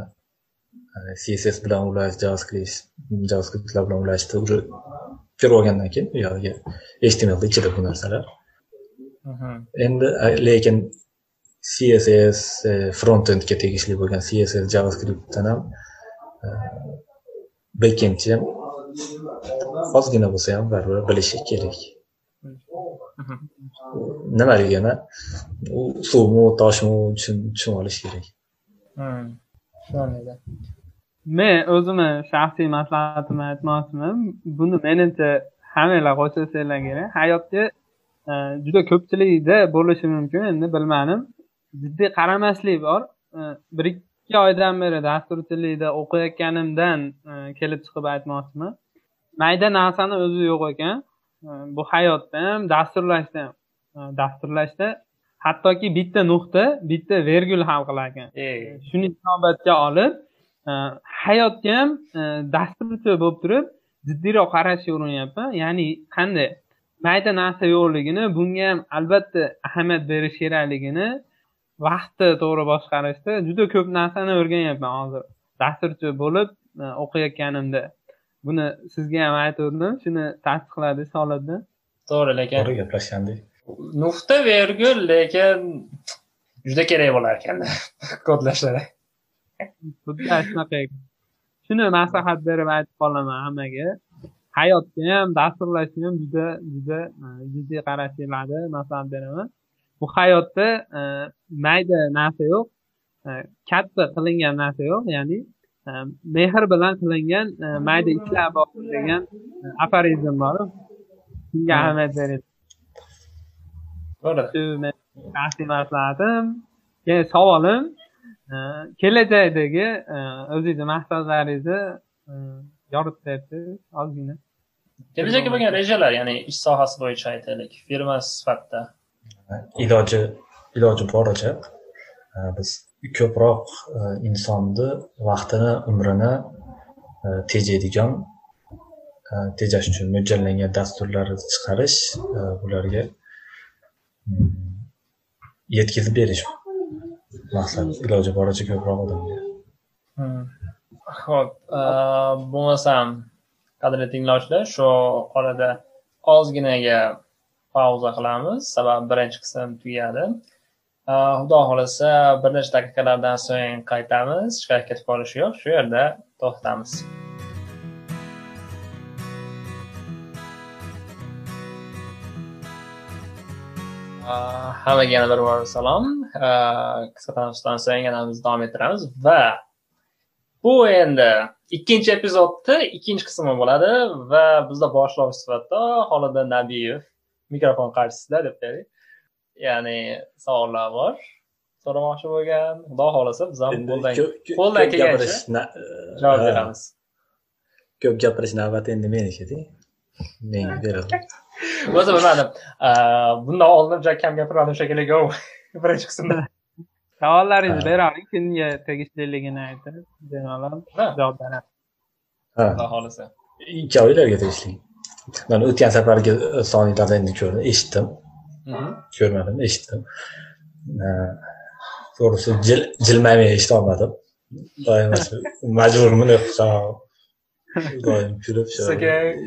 css bilan ulash javascript javascriptlar bilan ulashni уже ko'rib olgandan keyin buyog'iga htmlni ichida bu narsalar endi lekin css frontendga tegishli bo'lgan css javascriptdan ham backendchi ham ozgina bo'lsa ham baribir bilishi kerak. Nimaligini u suvmi toshmi tushunib olish kerak. Tushunarli. Men o'zimni shaxsiy maslahatimni aytmoqchiman. Buni menimcha hammanglar qo'shilsanglar kerak hayotda juda ko'pchilikda bo'lishi mumkin endi bilmadim. Jiddiy qaramaslik bor. Bir ikki oydan beri dasturchilikda o'qiyotganimdan kelib chiqib aytmoqchiman. Mayda narsani o'zi yo'q ekan. Bu hayotda ham dasturlashda ham dasturlashda hattoki bitta nuqta bitta vergul hal qilar ekan shuni inobatga olib hayotga ham dasturchi bo'lib turib jiddiyroq qarashga urinyapman ya'ni qanday mayda narsa yo'qligini bunga ham albatta ahamiyat berish kerakligini vaqtni to'g'ri boshqarishda juda ko'p narsani o'rganyapman hozir. Dasturchi bo'lib o'qiyotganimda. Buni sizga ham aytgandim shuni tasdiqladingiz holatda. To'g'ri lekin to'g'ri gaplashgandik. Nuqta vergul lekin juda kerak bo'lar ekanda (laughs) kodlashda xuddi shunaqa shuni maslahat berib aytib qolaman hammaga hayotga ham dasturlashga ham juda juda jiddiy qarashinglarni maslahat beraman. Bu hayotda mayda narsa yo'q katta qilingan narsa yo'q ya'ni mehr bilan qilingan mayda ishlar bor degan aforizm bor. Shunga ahamiyat beradi to'g'ri shaxsiy maslahatim keyin savolim kelajakdagi o'zingizni maqsadlaringizni yorityapsiz ozgina kelajakka bo'lgan rejalar ya'ni ish sohasi bo'yicha aytaylik firma sifatida iloji iloji boricha biz ko'proq insonni vaqtini umrini tejaydigan tejash uchun mo'ljallangan dasturlar chiqarish ularga yetkazib berish maqsad iloji boricha ko'proq odamga ho'p bo'lmasam qadrli tinglovchilar shu orada ozginaga pauza qilamiz. Sababi birinchi qism tugadi. Xudo xohlasa bir necha daqiqalardan so'ng qaytamiz. Hech qayerga ketib qolish yo'q. Shu yerda to'xtamiz. Hammaga yana bir bor salom. Qisqa tanaffusdan so'ng yana biz davom ettiramiz. Va bu endi ikkinchi epizodni ikkinchi qismi bo'ladi va bizda boshlovchi sifatida xoliddin nabiyev mikrofon qarshisida deb qo'yaylik ya'ni savollar bor. So'ramoqchi bo'lgan. Xudo xohlasa biz ham qo'ldan qo'ldan kelgancha javob beramiz. Ko'p gapirish navbati endi menikida menga berildi (laughs) o'zi bilmadim. Bundan oldin juda kam gapirmadim shekilli (laughs) birinchi qismda savollaringizni beravering kimga tegishliligini aytib bemalol javob beramiz xudo xohlasa ikkovinglarga tegishli. Man o'tgan safargi soniylarda endi ko'rdim eshitdim. Ko'rmadim eshitdim. To'g'risi jilmayman eshitolmadim. Doim majburman o'qisham doim kulib shu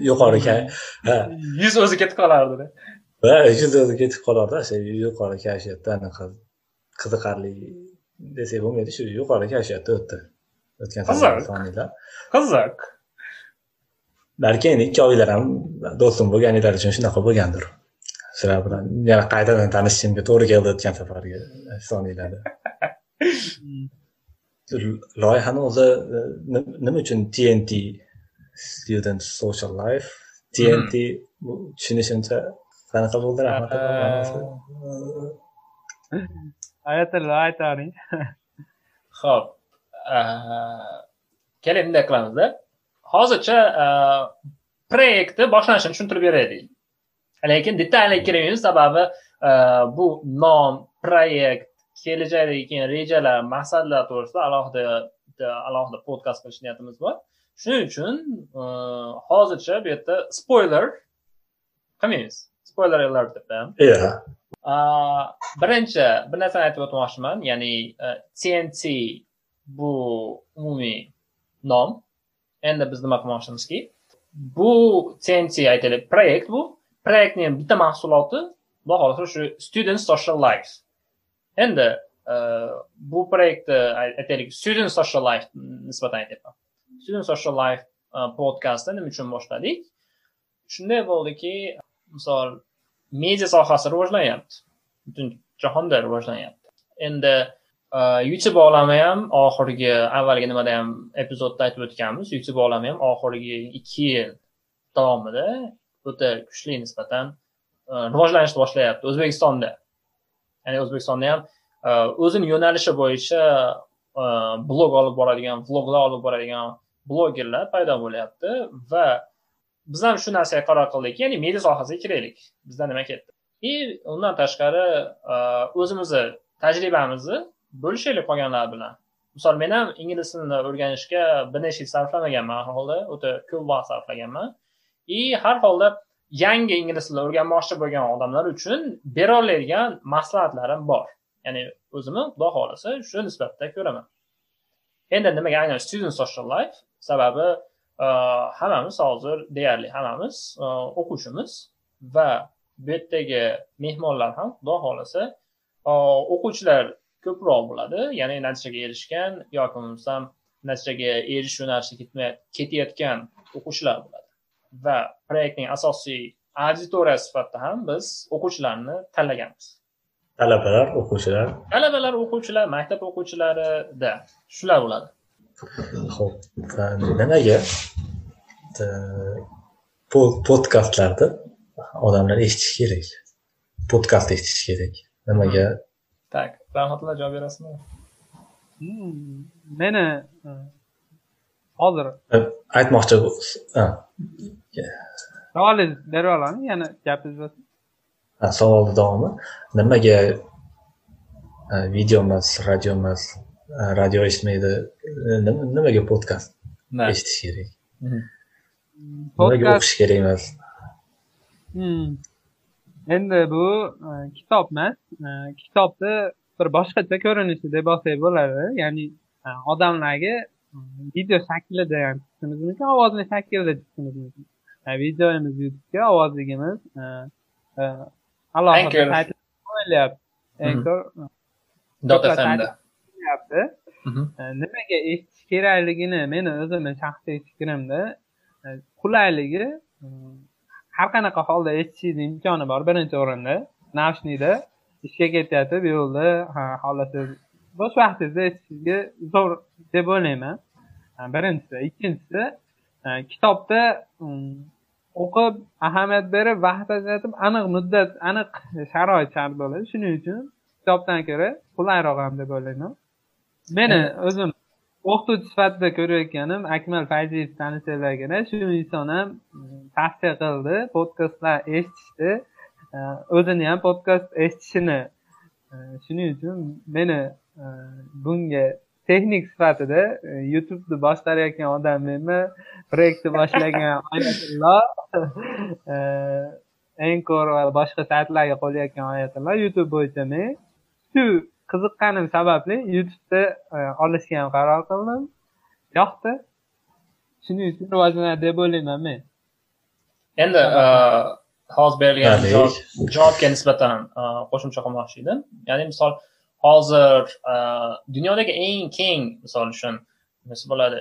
yuqori ha. Yuz o'zi ketib qolardi va yuz o'zi ketib qolardi shu yuqori kayfiyatda anaqa qiziqarli desak bo'lmaydi. Shu yuqori kayfiyatda o'tdi. O'tgan soniylar qiziq balki endi ikkovinglar ham do'stim bo'lganinglar uchun shunaqa bo'lgandir. Shular bilan yana qaytadan tanishishimga to'g'ri keldi o'tgan safargi soniylarda (laughs) loyihani o'zi nima uchun tnt student social life? Tnt tushunishimcha qanaqa bo'ldi rahmat ayatilla aytavering ho'p keling bunday qilamizda hozircha proyektni boshlanishini tushuntirib beraylik. Lekin detalga kirmaymiz sababi bu nom proyekt kelajakdagi keyin rejalar maqsadlar to'g'risida alohida alohida podkast qilish niyatimiz bor. Shuning uchun hozircha bu yerda spoiler qilmaymiz. Spoiler alert debda birinchi bir narsani aytib o'tmoqchiman ya'ni e, tnt bu umumiy nom. Endi biz nima qilmoqchimizki bu tnt aytaylik proyekt bu. Proyektni bitta mahsuloti xudo xohlasa shu student social life. Endi e, bu proyektni aytaylik student social life nisbatan aytyapman. Student social life e, podkastni nima uchun boshladik? Shunday bo'ldiki misol media sohasi rivojlanyapti. Butun jahonda rivojlanyapti. Endi e, youtube olami ham oxirgi avvalgi nimada ham epizodda aytib o'tganmiz. Youtube olami ham oxirgi ikki yil davomida o'ta kuchli nisbatan e, rivojlanishni boshlayapti o'zbekistonda. Ya'ni o'zbekistonda ham e, o'zini yo'nalishi bo'yicha blog olib boradigan vloglar olib boradigan blogerlar paydo bo'lyapti va biz ham shu narsaga qaror qildik ya'ni media sohasiga kiraylik. Bizda nima ketdi? И undan tashqari e, o'zimizni tajribamizni bo'lishaylik qolganlar bilan. Misol men ham ingliz tilini o'rganishga bir necha yil sarflamaganman har holda o'ta ko'p vaqt sarflaganman. И har holda yangi ingliz tilini o'rganmoqchi bo'lgan odamlar uchun bera oladigan maslahatlarim bor. Ya'ni o'zimni xudo xohlasa shu nisbatda ko'raman. Endi nimaga aynan student social life? Sababi hammamiz hozir deyarli hammamiz o'quvchimiz va bu yerdagi mehmonlar ham xudo xohlasa o'quvchilar ko'proq bo'ladi. Ya'ni natijaga erishgan yoki bo'lmasam natijaga erishish yo'nalishida ketayotgan o'quvchilar bo'ladi. Va proyektning asosiy auditoriya sifatida ham biz o'quvchilarni tanlaganmiz. Talabalar o'quvchilar. Talabalar o'quvchilar maktab o'quvchilarida shular bo'ladi ho'p nimaga podkastlarni odamlar eshitishi kerak. Podkast eshitishi kerak. Nimaga? Tak rahmatulloh javob berasizmi? Meni hozir. Aytmoqchi savolingizni berib olami yana gapingiz savolni davomi nimaga video emas radio emas radio eshitmaydi. Nimaga podkast eshitish kerak? Nimaga o'qish kerak emas? Endi bu kitob emas kitobni bir boshqacha ko'rinishi deb olsak bo'ladi ya'ni odamlarga video shaklida ham chiqishimiz mumkin ovozli shaklda chiqishimiz mumkin videomiz youtubega ovozligimiz alohida qo'yilyapti. Anchor qilyapti nimaga eshitish kerakligini meni o'zimni shaxsiy fikrimda qulayligi har qanaqa holda eshitishingiz imkoni bor birinchi o'rinda. Naushniyda ishga ketyapti bu yo'lda xohlasangiz bo'sh vaqtingizda eshitishingizga zo'r deb o'ylayman. Birinchisi. Ikkinchisi kitobda o'qib ahamiyat berib vaqt ajratib aniq muddat aniq sharoit shart bo'ladi. Shuning uchun kitobdan ko'ra qulayroq ham deb o'ylayman meni o'zim o'qituvchi sifatida ko'rayotganim akmal fayziyevni tanishanglargina shu inson ham tavsiya qildi podkastlar eshitishni o'zini ham podkast eshitishini. Shuning uchun meni bunga texnik sifatida youtubeni boshqarayotgan odam menman proyektni boshlagan (laughs) oyatullo enkor va boshqa saytlarga qo'yayotgan oyatullo youtube bo'yicha men shu qiziqqanim sababli youtubeda olishga ham qaror qildim. Yoqdi. Shuning uchun rivojlanadi deb o'ylayman men. Endi hozir berilgan javobga nisbatan qo'shimcha qilmoqchi edim. Ya'ni misol hozir dunyodagi eng keng misol uchun nima bo'ladi?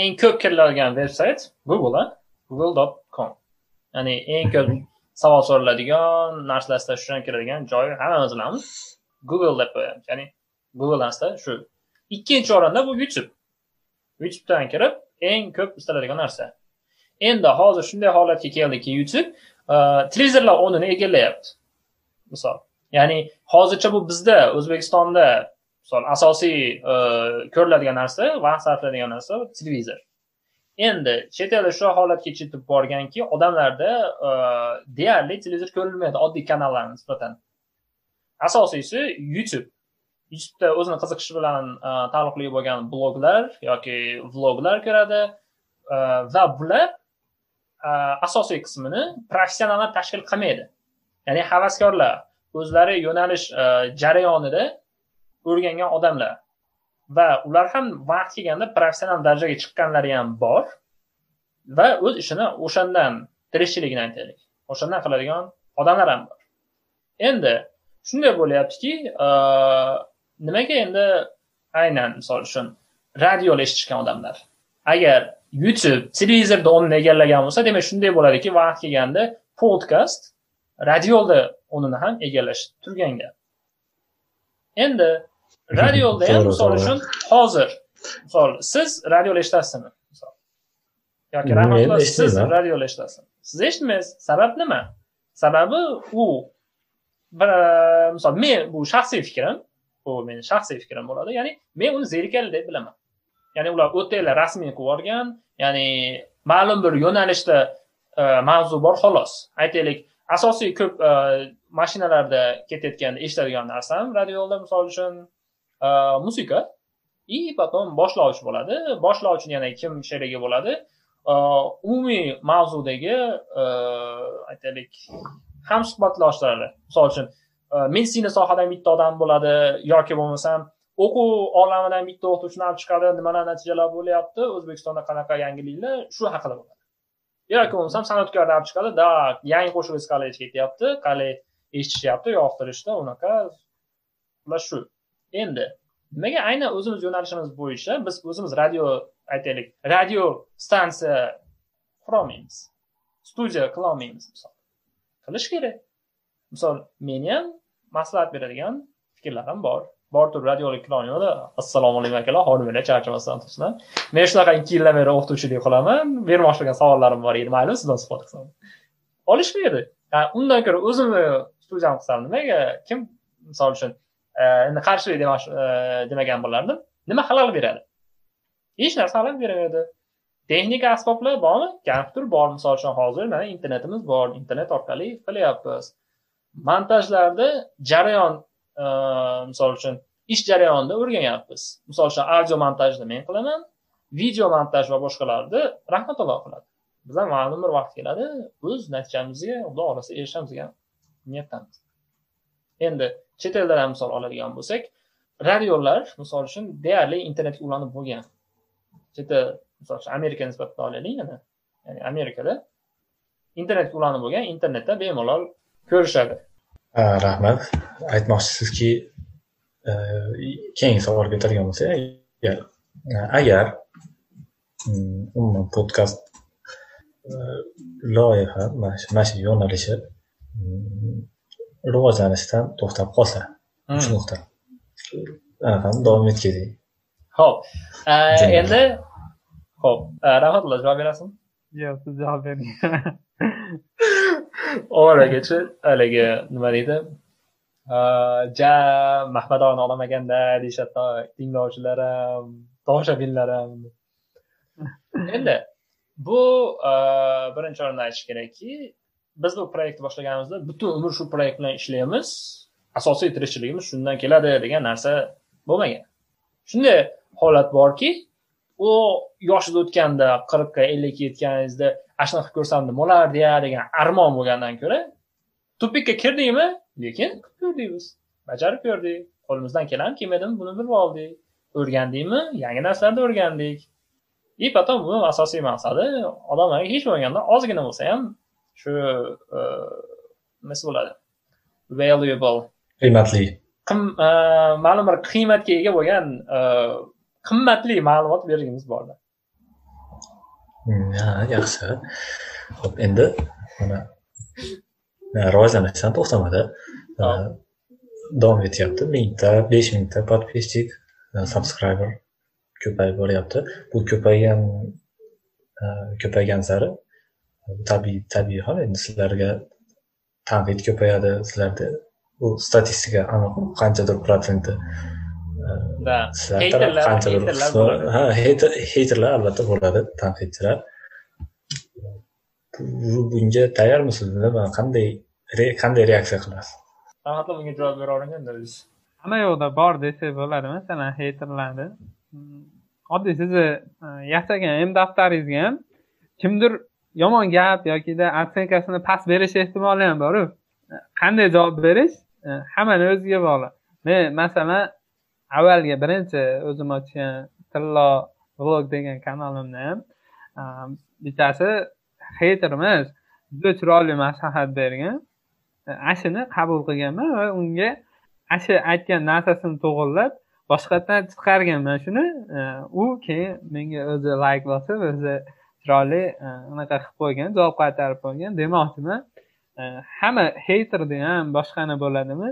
Eng ko'p kiriladigan veb sayt google google dot com. Ya'ni eng ko'p savol so'raladigan narsalar istashdan kiradigan joy hammamiz bilamiz google deb qo'yamiz ya'ni google asta shu ikkinchi o'rinda bu youtube. Youtubedan kirib eng ko'p istaladigan narsa. Endi hozir shunday holatga keldiki youtube e, televizorlar o'rnini egallayapti. Misol ya'ni hozircha bu bizda o'zbekistonda misol asosiy e, ko'riladigan narsa vaqt sarflaydigan narsa televizor. Endi chet elda shu holatga yetib borganki odamlarda e, deyarli televizor ko'rilmaydi oddiy kanallarga nisbatan. Asosiysi youtube. Youtubeda o'zini qiziqishi bilan e, taalluqli bo'lgan bloglar yoki vloglar ko'radi e, va bular e, asosiy qismini professionallar tashkil qilmaydi. Ya'ni havaskorlar o'zlari yo'nalish jarayonida o'rgangan odamlar va ular ham vaqt kelganda professional darajaga chiqqanlari ham bor va o'z ishini o'shandan tirikchiligini aytaylik. O'shandan qiladigan odamlar ham bor. Endi shunday bo'lyaptiki nimaga endi? Aynan misol uchun radioda eshitishgan odamlar. Agar youtube televizorda o'rnini egallagan bo'lsa demak shunday bo'ladiki vaqt kelganda podkast radioda o'rnini ham egallash turgan gap endi radioda (laughs) ham misol uchun hozir misol siz radioda eshitasizmi? Yoki rahmatulloh siz radioda eshitasizmi? Siz eshitmaysiz. Sabab nima? Sababi u misol men bu shaxsiy fikrim bu meni shaxsiy fikrim bo'ladi ya'ni men uni zerikarli deb bilaman ya'ni ular o'tanglar rasmiy qilib yuborgan ya'ni ma'lum bir yo'nalishda eh, mavzu bor xolos aytaylik asosiy ko'p eh, mashinalarda ketayotganda eshitadigan narsam radioda misol uchun eh, musiqa и потом boshlovchi bo'ladi boshlovchini yana kim sherigi bo'ladi umumiy mavzudagi aytaylik hamsuhbatloshlari misol uchun e, meditsina sohadan bitta odam bo'ladi yoki bo'lmasam o'quv olamidan bitta o'qituvchini olib chiqadi nimalar natijalar bo'lyapti o'zbekistonda qanaqa yangiliklar shu haqida bo'ladi. Yoki bo'lmasam san'atkorni olib chiqadi да yangi qo'shiq qalay ketyapti qalay eshitishyapti yoqtirishdi unaqa ular shu. Endi nimaga aynan o'zimiz yo'nalishimiz bo'yicha biz o'zimiz radio aytaylik radio stansiya qurolmaymiz studiya qilolmaymiz misol qilish kerak. Misol meni ham maslahat beradigan fikrlarim bor. Bor turib radiolik qilolmayman assalomu alaykum akalar xonimlar charchamasdan tursinlar. Men shunaqa ikki yildan beri o'qituvchilik qilaman bermoqchi bo'lgan savollarim bor edi. Mayli sizdan suhbat qilsam. Olishmaydi undan ko'ra o'zimni studiyam qilsam nimaga? Kim misol uchun e, endi qarshilik e, demagan bo'lardim. Nima xalal beradi? Hech narsa xalal bermaydi. Texnika asboblar bormi? Kompyuter bor misol uchun hozir mana internetimiz bor internet orqali qilyapmiz. Montajlarda jarayon e, misol uchun ish jarayonida o'rganyapmiz. Misol uchun audio montajni men qilaman video montaj va boshqalarni rahmatullo qiladi. Biz ham ma'lum bir vaqt keladi o'z natijamizga xudo xohlasa erishamiz degan niyatdamiz. Endi chet eldan ham misol oladigan bo'lsak radiolar misol uchun deyarli internetga ulanib bo'lgan. Chet el misol uchun amerika nisbatida olaylik yana ya'ni amerikada internetga ulanib bo'lgan internetda bemalol ko'rishadi. Rahmat. Aytmoqchisizki keyingi savolga o'tadigan bo'lsak agar agar umuman podkast loyiha mana shu shu yo'nalishi rivojlanishdan to'xtab qolsa uch nuqta anaqani davom etkazing ho'p. Endi ho'p rahmatulloh javob berasizmi? Yo'q siz javob bering (laughs) ovoragachi haligi nima deydi? Ja mahmadovni olamaganda deyishadi tinglovchilar ham tomoshabinlar ham endi bu birinchi o'rinda aytish kerakki biz bu proyektni boshlaganimizda butun umr shu proyekt bilan ishlaymiz. Asosiy tirikchiligimiz shundan keladi degan narsa bo'lmagan. Shunday holat borki u yoshida o'tganda qirqqa ellikka yetganingizda ana shunaqa ko'rsam nima bo'lardi ya degan armon bo'lgandan ko'ra tupikka kirdikmi lekin qilib ko'rdik biz bajarib ko'rdik. Qo'limizdan keladimi kelmaydimi buni bilib oldik. O'rgandikmi yangi narsalarni o'rgandik. И потом buni asosiy maqsadi odamlarga hech bo'lmaganda ozgina bo'lsa ham shu nimasi bo'ladi? Valuable. Qiymatli. Ma'lum bir qiymatga ega bo'lgan qimmatli ma'lumot bergimiz bordi Hmm, ha yaxshi. Ho'p endi mana rivojlanishdan to'xtamadi. Davom etyapti. Mingta besh mingta подписчик subscriber ko'payib boryapti. Bu ko'paygan ko'paygan sari tabiiy tabiiy hol endi sizlarga tanqid ko'payadi sizlarda. Bu statistika aniq qanchadir qanchadir ha heyterlar albatta bo'ladi tanqidchilar bunga tayyormisiz qanday qanday reaksiya qilasiz rahmatli bunga javob bera olinganda hamma yoqda bor desak bo'ladi masalan heyterlarni oddiy sizni yasagan m daftaringizga ham kimdir yomon gap yokida otsenkasini past berish ehtimoli ham boru qanday javob berish hammani o'ziga bog'liq men masalan avvalgi birinchi o'zim ochgan tillo vlog degan kanalimda ham um, bittasi heyterimiz juda chiroyli maslahat bergan. Ashini qabul qilganman va unga ashi aytgan narsasini to'g'irlab boshqatdan chiqarganman shuni. Uh, u keyin menga o'zi layk bosib o'zi chiroyli uh, unaqa qilib qo'ygan javob qaytarib qo'ygan. Demoqchiman. Uh, hamma heyterda ham boshqani bo'ladimi?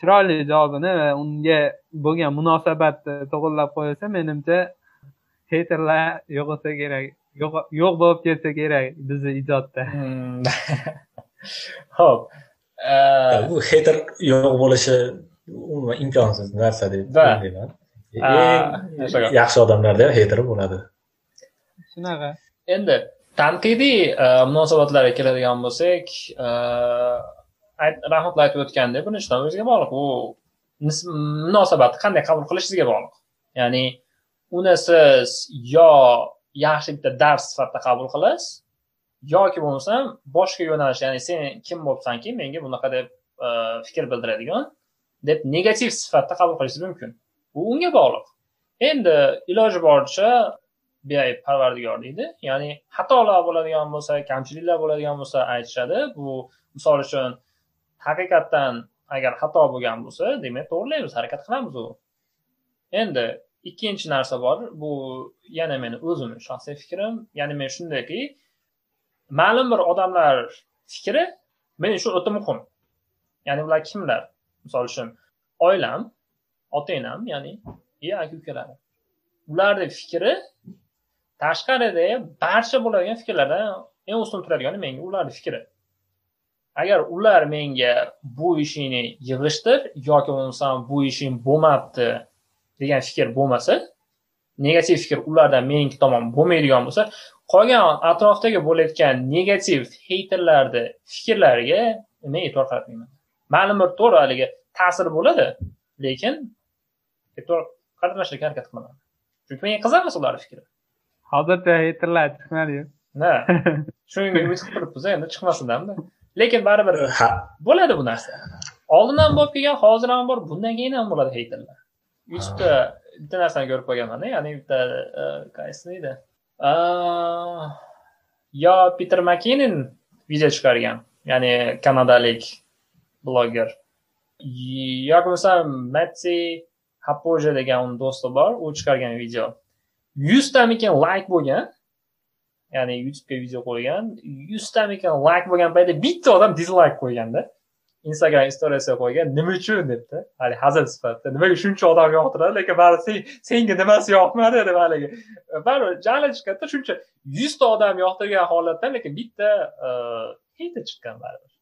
Chiroyli javobini va unga bo'lgan munosabatni to'g'irlab qo'yilsa menimcha heyterlar yo'q bo'lsa kerak yo'q bo'lib ketsa kerak bizni ijodda. (laughs) Ho'p bu heyter yo'q bo'lishi umuman imkonsiz narsa deb o'ylayman. Eng yaxshi odamlarda heyter bo'ladi. Shunaqa. Endi tanqidiy munosabatlarga keladigan bo'lsak rahmatli aytib o'tgandek buni ishdan o'ziga bog'liq. U munosabatni qanday qabul qilishingizga bog'liq. Ya'ni uni siz yo yaxshi bitta dars sifatida qabul qilasiz yoki bo'lmasam boshqa yo'nalish ya'ni sen kim bo'libsanki menga bunaqa deb e, fikr bildiradigan deb negativ sifatda qabul qilishingiz mumkin. Bu unga bog'liq. Endi iloji boricha beayb parvardigor deydi. Ya'ni xatolar bo'ladigan bo'lsa kamchiliklar bo'ladigan bo'lsa aytishadi. Bu misol uchun haqiqatdan agar xato bo'lgan bo'lsa demak to'g'irlaymiz harakat qilamiz u. Endi ikkinchi narsa bor bu yana meni o'zimni shaxsiy fikrim. Ya'ni men shundayki ma'lum bir odamlar fikri men uchun o'ta muhim. Ya'ni ular kimlar? Misol uchun oilam ota enam ya'ni и aka ukalarim ularni fikri tashqarida barcha bo'ladigan fikrlardan eng ustun turadigani menga ularni fikri. Agar ular menga bu ishingni yig'ishtir yoki bo'lmasam bu ishing bo'lmabdi degan fikr bo'lmasa negativ fikr ulardan meniki tomon bo'lmaydigan bo'lsa qolgan atrofdagi bo'layotgan negativ heyterlarni fikrlariga men e'tibor qaratmayman. Ma'lum bir to'g'ri haligi ta'sir bo'ladi lekin e'tibor qaratmaslikka harakat qilaman. Chunki menga qiziq ularni fikri. Hozircha heyterlar chiqmadiyu. (laughs) Shunga umid qilib turibmiz endi chiqmasindanmi lekin baribir bo'ladi bu narsa. Oldin ham bo'lib kelgan hozir ham bor bundan keyin ham bo'ladi heyterlar youtubeda bitta narsani ko'rib qolganmanda ya'ni bitta qaysi edi yo piter makinin video chiqargan ya'ni kanadalik bloger. Yoki bo'lmasam matsi hapoja degan uni do'sti bor u chiqargan video. Yuztamikin layk bo'lgan ya'ni youtubega video qo'ygan yuztamikan layk bo'lgan paytda bitta odam dizlayk qo'yganda instagram istoriyasiga qo'ygan nima uchun debdi? Haligi hazil sifatida. Nimaga shuncha odam yoqtiradi lekin baribir senga nimasi yoqmadi deb haligi. Baribir jahli chiqadida shuncha yuzta odam yoqtirgan holatda lekin bitta e, heyta chiqqan baribir.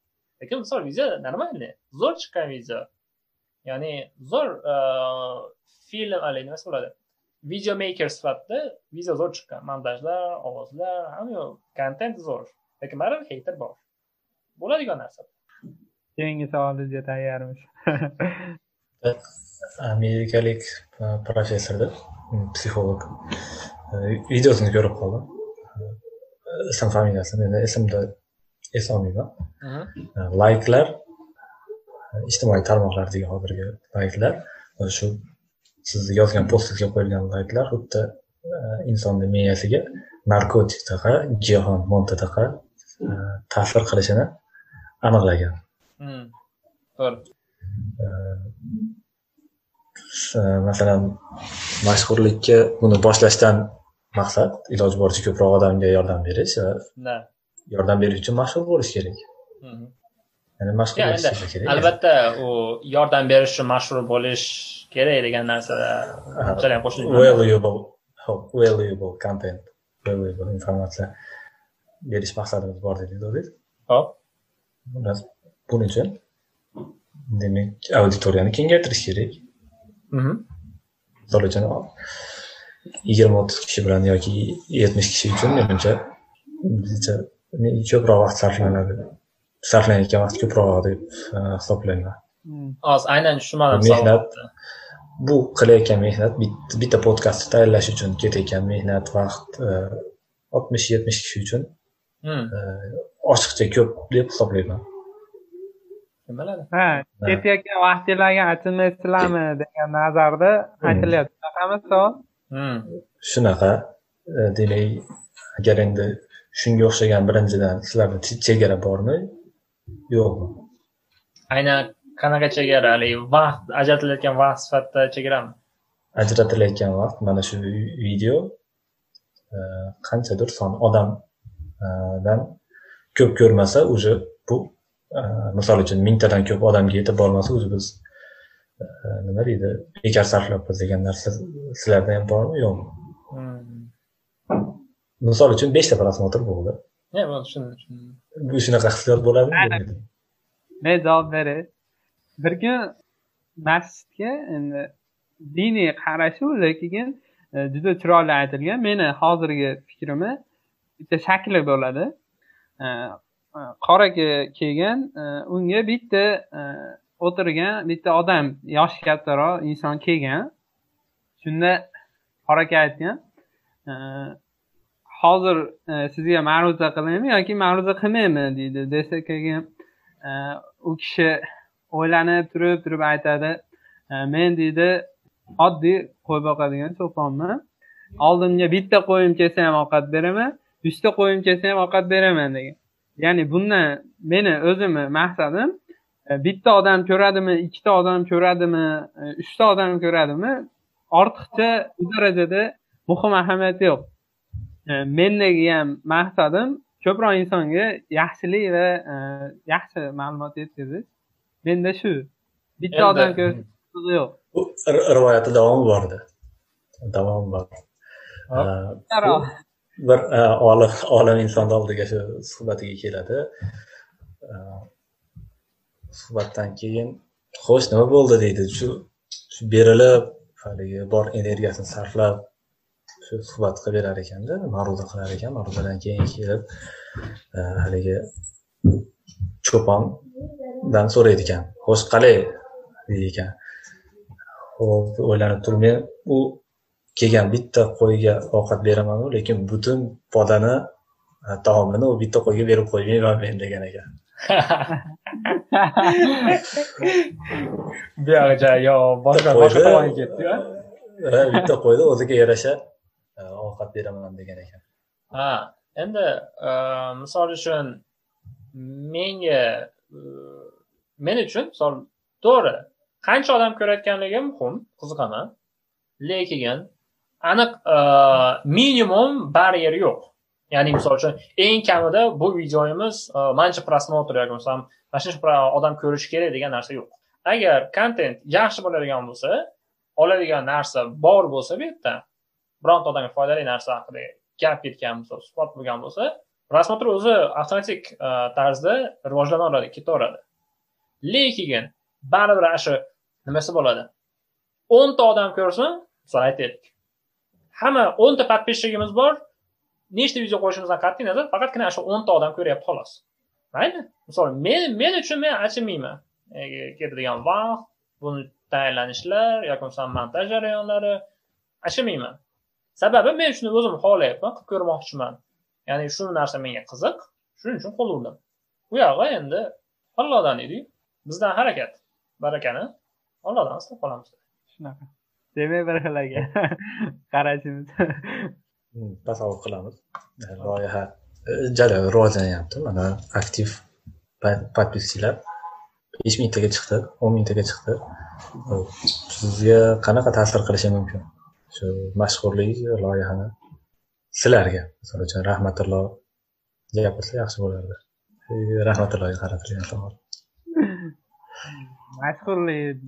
Lekin misol video нормальный zo'r chiqqan video. Ya'ni zo'r e, film haligi nimasi bo'ladi? Video maker sifatida video zo'r chiqqan montajlar ovozlar hamma kontent zo'r lekin baribir heyter bor. Bo'ladigan narsa. Keyingi savolingizga tayyormiz (laughs) amerikalik professorda psixolog. Videosini ko'rib qoldim. Ism familiyasini endi esimda eslolmayman layklar ijtimoiy tarmoqlardagi hozirgi layklar shu sizni yozgan postingizga qo'yilgan layklar xuddi insonni miyasiga narkotikdaqa giyohvand moddadaqa ta'sir qilishini aniqlagan. To'g'ri. Masalan mashhurlikka buni boshlashdan maqsad iloji boricha ko'proq odamga yordam berish va yordam berish uchun mashhur bo'lish kerak. Ya'ni mashhur bo'lish kerak. albatta u yordam berish uchun mashhur bo'lish kerak degan narsada unchalik ham qo'shilmayman valuable hop, valuable content valuable informatsiya berish maqsadimiz bor dedik o'zingiz hop Xullas, buning uchun demak auditoriyani kengaytirish kerak Mhm. misol uchun yigirma o'ttiz kishi bilan yoki yetmish kishi uchun menimcha bizcha ko'proq vaqt sarflanadi sarflanayotgan vaqt ko'proq deb hisoblayman hozir aynan tushunmadim Mehnat. Bu qilayotgan mehnat bit- bitta podkastni tayyorlash uchun ketayotgan mehnat vaqt eh, oltmish yetmish kishi uchun Hmm, eh, oshiqcha ko'p deb hisoblayman. Kim biladi. Ha ketayotgan vaqtinglarga achinmaysizlarmi degan nazarda aytilyapti. Shunaqami savol. Hmm, shunaqa eh, demak agar endi shunga o'xshagan birinchidan sizlarda che- chegara bormi? Yo'qmi? Aynan qanaqa chegara haligi vaqt ajratilayotgan vaqt sifatida chegarami? Ajratilayotgan vaqt mana shu video eh, qanchadir son odamdan ko'p ko'rmasa уже bu eh, misol uchun mingtadan ko'p odamga yetib bormasa o'zi biz nima deydi bekor sarflayapmiz degan narsa sizlarda ham bormi? Yo'qmi? Hmm. misol uchun beshta prosmotr bo'ldi. Shunaqa hissiyot bo'ladimi? Men javob beray bir kun masjidga endi diniy qarashi u lekin e, juda chiroyli aytilgan meni hozirgi fikrimni bitta shakli bo'ladi E, e qora kiygan e, unga bitta o'tirgan bitta odam yoshi kattaroq inson kelgan. Shunda qora aka aytgan hozir sizga ma'ruza qilaymi yoki ma'ruza qilmaymi? deydi. Desa keyin u kishi o'ylanib turib turib aytadi. E, men deydi oddiy qo'y boqadigan cho'ponman oldimga bitta qo'yim kelsa ham ovqat beraman yuzta qo'yim kelsa ham ovqat beraman degan. Ya'ni bundan meni o'zimni maqsadim e, bitta odam ko'radimi ikkita odam ko'radimi e, uchta odam ko'radimi ortiqcha bu darajada muhim ahamiyati yo'q. Mendagi ham maqsadim ko'proq insonga yaxshilik va yaxshi ma'lumot yetkazish. Menda shu. Bitta odam ko'rsa yo'q. Bu ri- rivoyatda davomi bor edi davomi bor. Eh, bir olim olim insonni oldiga shu suhbatiga keladi. Suhbatdan keyin xo'sh nima bo'ldi deydi? Shu berilib haligi bor energiyasini sarflab shu suhbat qilib berar ekanda ma'ruza qilar ekan. Ma'ruzadan keyin kelib haligi cho'pondan so'raydi ekan xo'sh qalay deydi ekan ho'p o'ylanib turib men u kelgan bitta qo'yga ovqat beramanu lekin butun podani taomini u bitta qo'yga berib qo'ymayman men degan ekan. (laughs) Buyog'icha yo boshqa boshqa tomonga ketdiyu (laughs) bitta qo'yni o'ziga yarasha ovqat beraman degan ekan. Ha endi e, misol uchun menga e, men uchun misol to'g'ri qancha odam ko'rayotganligi muhim qiziqaman. Lekin aniq e, minimum baryer yo'q. Ya'ni misol uchun eng kamida bu videomiz e, mancha prosmotr yoki masalan mana shuncha odam ko'rishi kerak degan narsa yo'q. Agar kontent yaxshi bo'ladigan bo'lsa oladigan narsa bor bo'lsa bu yerda bironta odamga foydali narsa haqida gap ketgan bo'lsa suhbat bo'lgan bo'lsa просмотр o'zi avtomatik e, tarzda rivojlanaveradi ketaveradi. Lekin baribir ana shu nimasi bo'ladi? O'nta odam ko'rsin misol aytaylik. Hamma o'nta подписчигimiz bor nechta video qo'yishimizdan qat'iy nazar faqatgina ana shu o'nta odam ko'ryapti xolos. Mayli misol men men uchun men achinmayman. E, Ketadigan vaqt buni tayyorlanishlar yoki bo'lmasam montaj jarayonlari achinmayman. Sababi men shuni o'zim xohlayapman qilib ko'rmoqchiman. Ya'ni shu narsa menga qiziq shuning uchun qo'l urdim. Bu yog'i endi allohdan deydiku bizdan harakat. Barakani. Allohdan istab qolamiz. Shunaqa. Demak bir xil (laughs) qarashimiz. Hmm, tasavvur qilamiz. Loyiha e, jadal rivojlanyapti mana aktiv подписчиlar besh mingtaga chiqdi o'n mingtaga chiqdi. Sizga qanaqa ta'sir qilishi mumkin? Shu mashhurlik loyihani sizlarga misol uchun rahmatullo gapirsa yaxshi bo'lardi. Rahmatulloga qaratilgan savol mashhurlik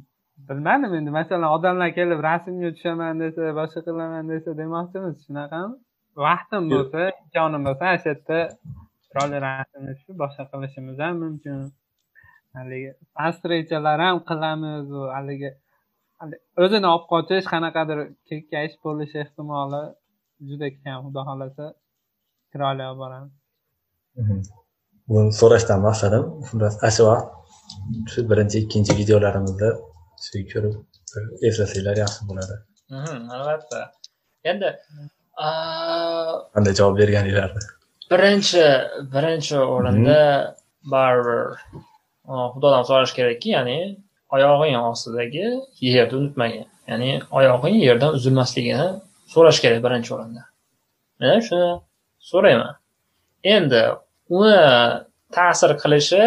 bilmadim endi. Masalan odamlar kelib rasmga tushaman desa boshqa qilaman desa demoqchimiz. Shunaqami? Vaqtim bo'lsa imkonim bo'lsa ana shu yerda chiroyli rasmni tushib boshqa qilishimiz ham mumkin. Haligi avstriyachalar ham qilamiz haligi o'zini olib qochish qanaqadir kekkayish bo'lishi ehtimoli juda kam. Xudo xohlasa chiroyli olib boramiz mhm. so'rashdan maqsadim xullas ana shu vaqt shu birinchi ikkinchi videolarimizda shu ko'rib eslasanglar yaxshi bo'ladi. Mhm, albatta. Endi qanday javob berganinglarni? Birinchi birinchi o'rinda baribir xudodan so'rash kerakki ya'ni oyog'ing ostidagi yerni unutmagin. Ya'ni oyog'ing yerdan uzilmasligini so'rash kerak birinchi o'rinda. Men shuni so'rayman. Endi uni ta'sir qilishi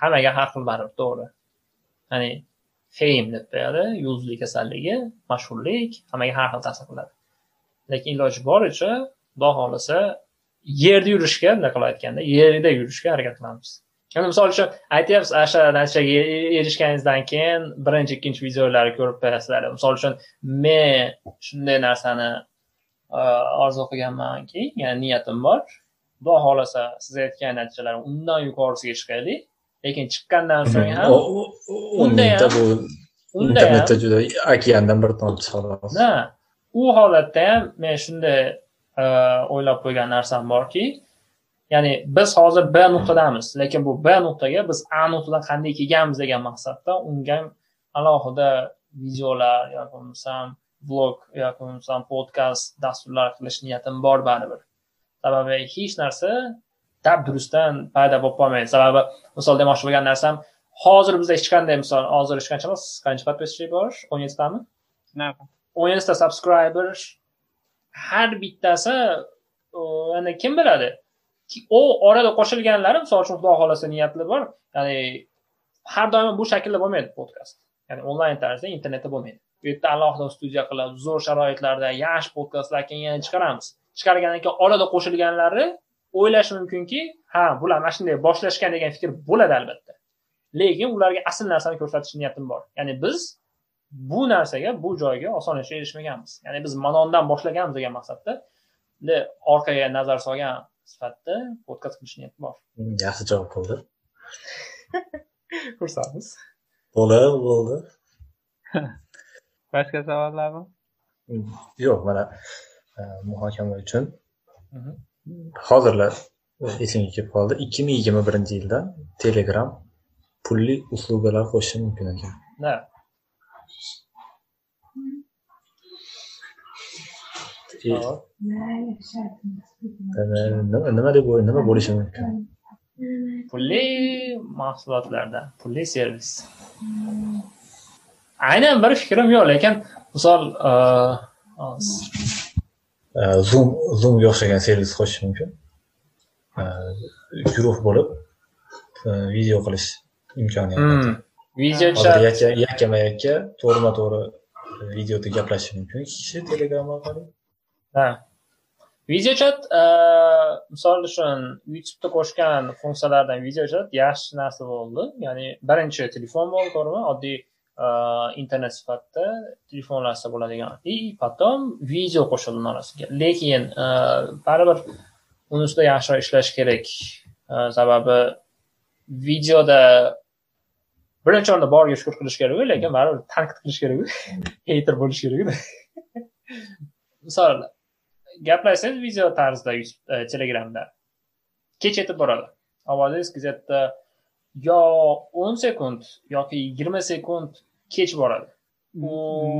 hammaga har xil baribir to'g'ri ya'ni fame deb qo'yadi yulduzlik kasalligi mashhurlik hammaga har xil ta'sir qiladi. Lekin iloji boricha xudo xohlasa yerda yurishga bunaqa aytganda yerda yurishga harakat qilamiz. Endi misol uchun aytyapmiz ana shu natijaga erishganingizdan keyin birinchi ikkinchi videolarni ko'rib qo'yasizlar misol uchun men shunday narsani e, orzu qilganmanki ya'ni niyatim bor. Xudo xohlasa siz aytgan natijalar undan yuqorisiga chiqaylik. Lekin chiqqandan so'ng ham unda ham bu internetda juda okeandan bir tomchi xolos u holatda ham men shunday o'ylab qo'ygan narsam borki ya'ni biz hozir b nuqtadamiz lekin bu b nuqtaga biz a nuqtadan qanday kelganmiz degan maqsadda unga alohida videolar yoki bo'lmasam vlog yoki bo'lmasam podkast dasturlar qilish niyatim bor baribir sababi hech narsa dab durustdan paydo bo'lib qolmaydi. Sababi misol demoqchi bo'lgan narsam hozir bizda hech qanday misol hozir hech qanchamiz qancha подписчик bor? O'n yettitami? O'n yettita subscriber har bittasi endi kim biladi? U orada qo'shilganlari misol uchun xudo xohlasa niyatli bor. Ya'ni har doim bu shaklda bo'lmaydi podkast ya'ni onlayn tarzda internetda bo'lmaydi. Bu yerda alohida studiya qilib zo'r sharoitlarda yaxshi podkastlar keyin chiqaramiz. Chiqargandan keyin orada qo'shilganlari o'ylashi mumkinki ha bular mana shunday boshlashgan degan fikr bo'ladi albatta. Lekin ularga asl narsani ko'rsatish niyatim bor. Ya'ni biz bu narsaga bu joyga osonlikcha erishmaganmiz. Ya'ni biz manondan boshlaganmiz degan maqsadda orqaga nazar solgan sifatida podkast qilish niyatim bor. Yaxshi javob bo'ldi. (laughs) Xursandmiz. Bo'ldi bo'ldi. (laughs) Boshqa savollarmi yo'q mana e, muhokama uchun hozirlar esimga kelib qoldi. Ikki ming yigirma birinchi yilda telegram pulli uslubalar qo'shishi mumkin ekan. Nima deb nima bo'lishi mumkin? Pulli mahsulotlarda pulli servis. Aynan bir fikrim yo'q lekin misol zoom zoomga o'xshagan servis qo'shish mumkin. Guruh bo'lib video qilish imkoniyati. Video yakkama yakka to'g'rima to'g'ri videoda gaplashish mumkin. Ikki kishi telegram orqali. Ha. Video chat misol uchun youtubeda qo'shgan funksiyalardan video chat yaxshi narsa bo'ldi. Ya'ni birinchi telefon bo'ldi to'g'rimi? Oddiy internet sifatida telefonlarda bo'ladigan и потом video qo'shildi uni orasiga lekin baribir uni ustida yaxshiroq ishlash kerak sababi videoda birinchi o'rinda boriga shukur qilish kerak lekin baribir tanqid qilish kerak heyter bo'lish keraku misol gaplashsangiz video tarzida telegramda kech yetib boradi ovozingiz kuzatda yo o'n sekund yoki yigirma sekund kech boradi.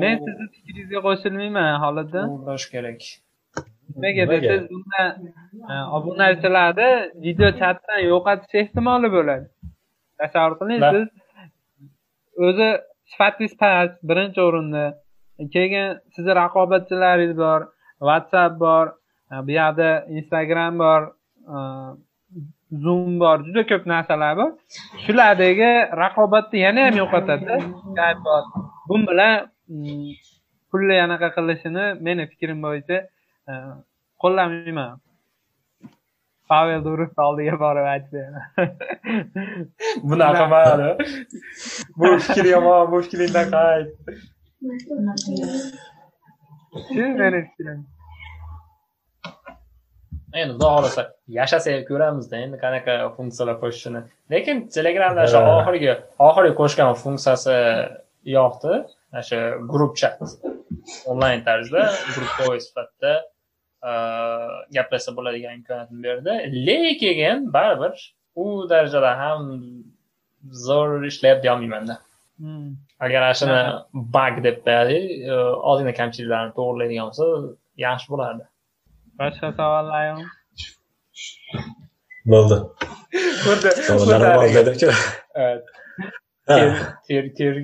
Men sizni fikringizga qo'shilmayman holatda bo'lishi kerak. Nimaga desangiz bunda e, obunachilarni video chatdan yo'qotish ehtimoli bo'ladi. Tasavvur qiling siz o'zi sifatingiz past birinchi o'rinda keyin sizni raqobatchilaringiz bor whatsapp bor bu yoqda instagram bor zoom bor juda ko'p narsalar bor. Shulardagi raqobatni yana ham yo'qotadi. Bu bilan mm, pulli anaqa qilishini meni fikrim bo'yicha qo'llamayman. Pavel durovni oldiga borib aytdi. (laughs) Bunaqa mayli bu fikr yomon bu fikringdan qayt. Shu meni fikrim endi xudo xohlasa yashasak ko'ramizda endi qanaqa funksiyalar qo'shishini. Lekin telegramda o'sha oxirgi oxirgi qo'shgan funksiyasi yoqdi. Ana shu grup chat. Onlayn tarzda grupповой sifatida gaplashsa bo'ladigan imkoniyatni berdi. Lekin baribir u darajada ham zo'r ishlayapti deyolmaymanda agar ana shuni bag deb qo'yaylik ozgina kamchiliklarni to'g'irlaydigan bo'lsa yaxshi bo'lardi boshqa savollar yo'qmi bo'ldi xuddi savollarim bor dedimchi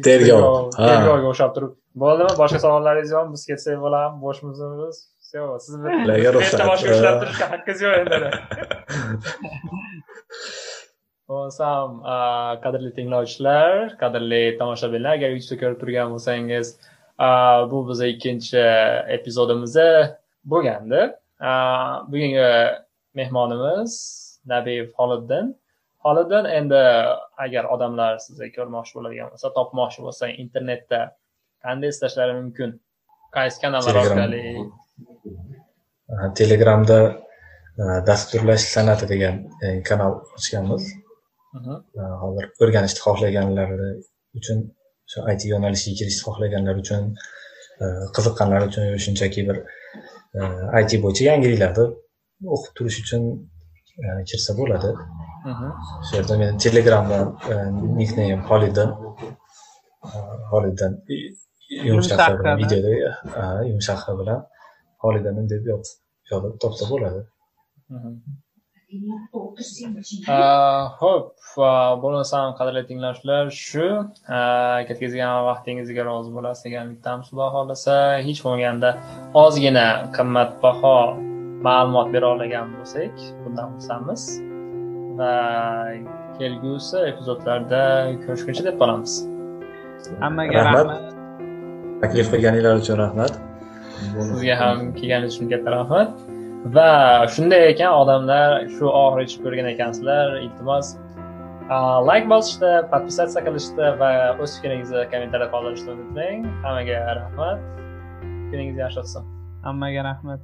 tergov tergovga o'xshab turib bo'ldimi boshqa savollaringiz yo'qmi biz ketsak bo'ladimi bo'shmisiz все siz boshqa ushlab turishga haqqingiz yo'q endi bo'lmasam qadrli tinglovchilar qadrli tomoshabinlar agar youtubeda ko'rib turgan bo'lsangiz bu bizni ikkinchi epizodimiz bo'lgandi bugungi mehmonimiz nabiyev xoliddin. Xoliddin endi agar odamlar sizni ko'rmoqchi bo'ladigan bo'lsa topmoqchi bo'lsa internetda qanday izlashlari mumkin? Qaysi kanallar orqali? Telegramda dasturlash san'ati degan e, kanal ochganmiz. Mhm. Hozir o'rganishni xohlaganlar uchun shu it yo'nalishiga kirishni xohlaganlar uchun qiziqqanlar uchun shunchaki bir it bo'yicha yangiliklarni o'qib turish uchun e, kirsa bo'ladi. Shu yerda meni telegramda nikneym xoliddin E, xoliddin yumshoq videoda e, yumshoq bilan xoliddin deb yoz- yozib topsa bo'ladi Xo'p, uh, bo'lmasam qadrli tinglovchilar, shu ketkazgan vaqtingizga rozi bo'lasiz degan umiddamiz xudo xohlasa. Hech bo'lmaganda ozgina qimmatbaho ma'lumot bera olgan bo'lsak, bundan xursandmiz. Va kelgusi epizodlarda ko'rishguncha deb qolamiz. hammaga rahmat taklif qilganinglar uchun rahmat Sizga ham kelganingiz uchun katta rahmat. Va shunday ekan odamlar shu oxirigacha ko'rgan ekansizlar, iltimos like bosishda, подписаться qilishda va o'z fikringizni kommentariyada qoldirishni unutmang. Hammaga rahmat. Kuningiz yaxshi o'tsin. hammaga rahmat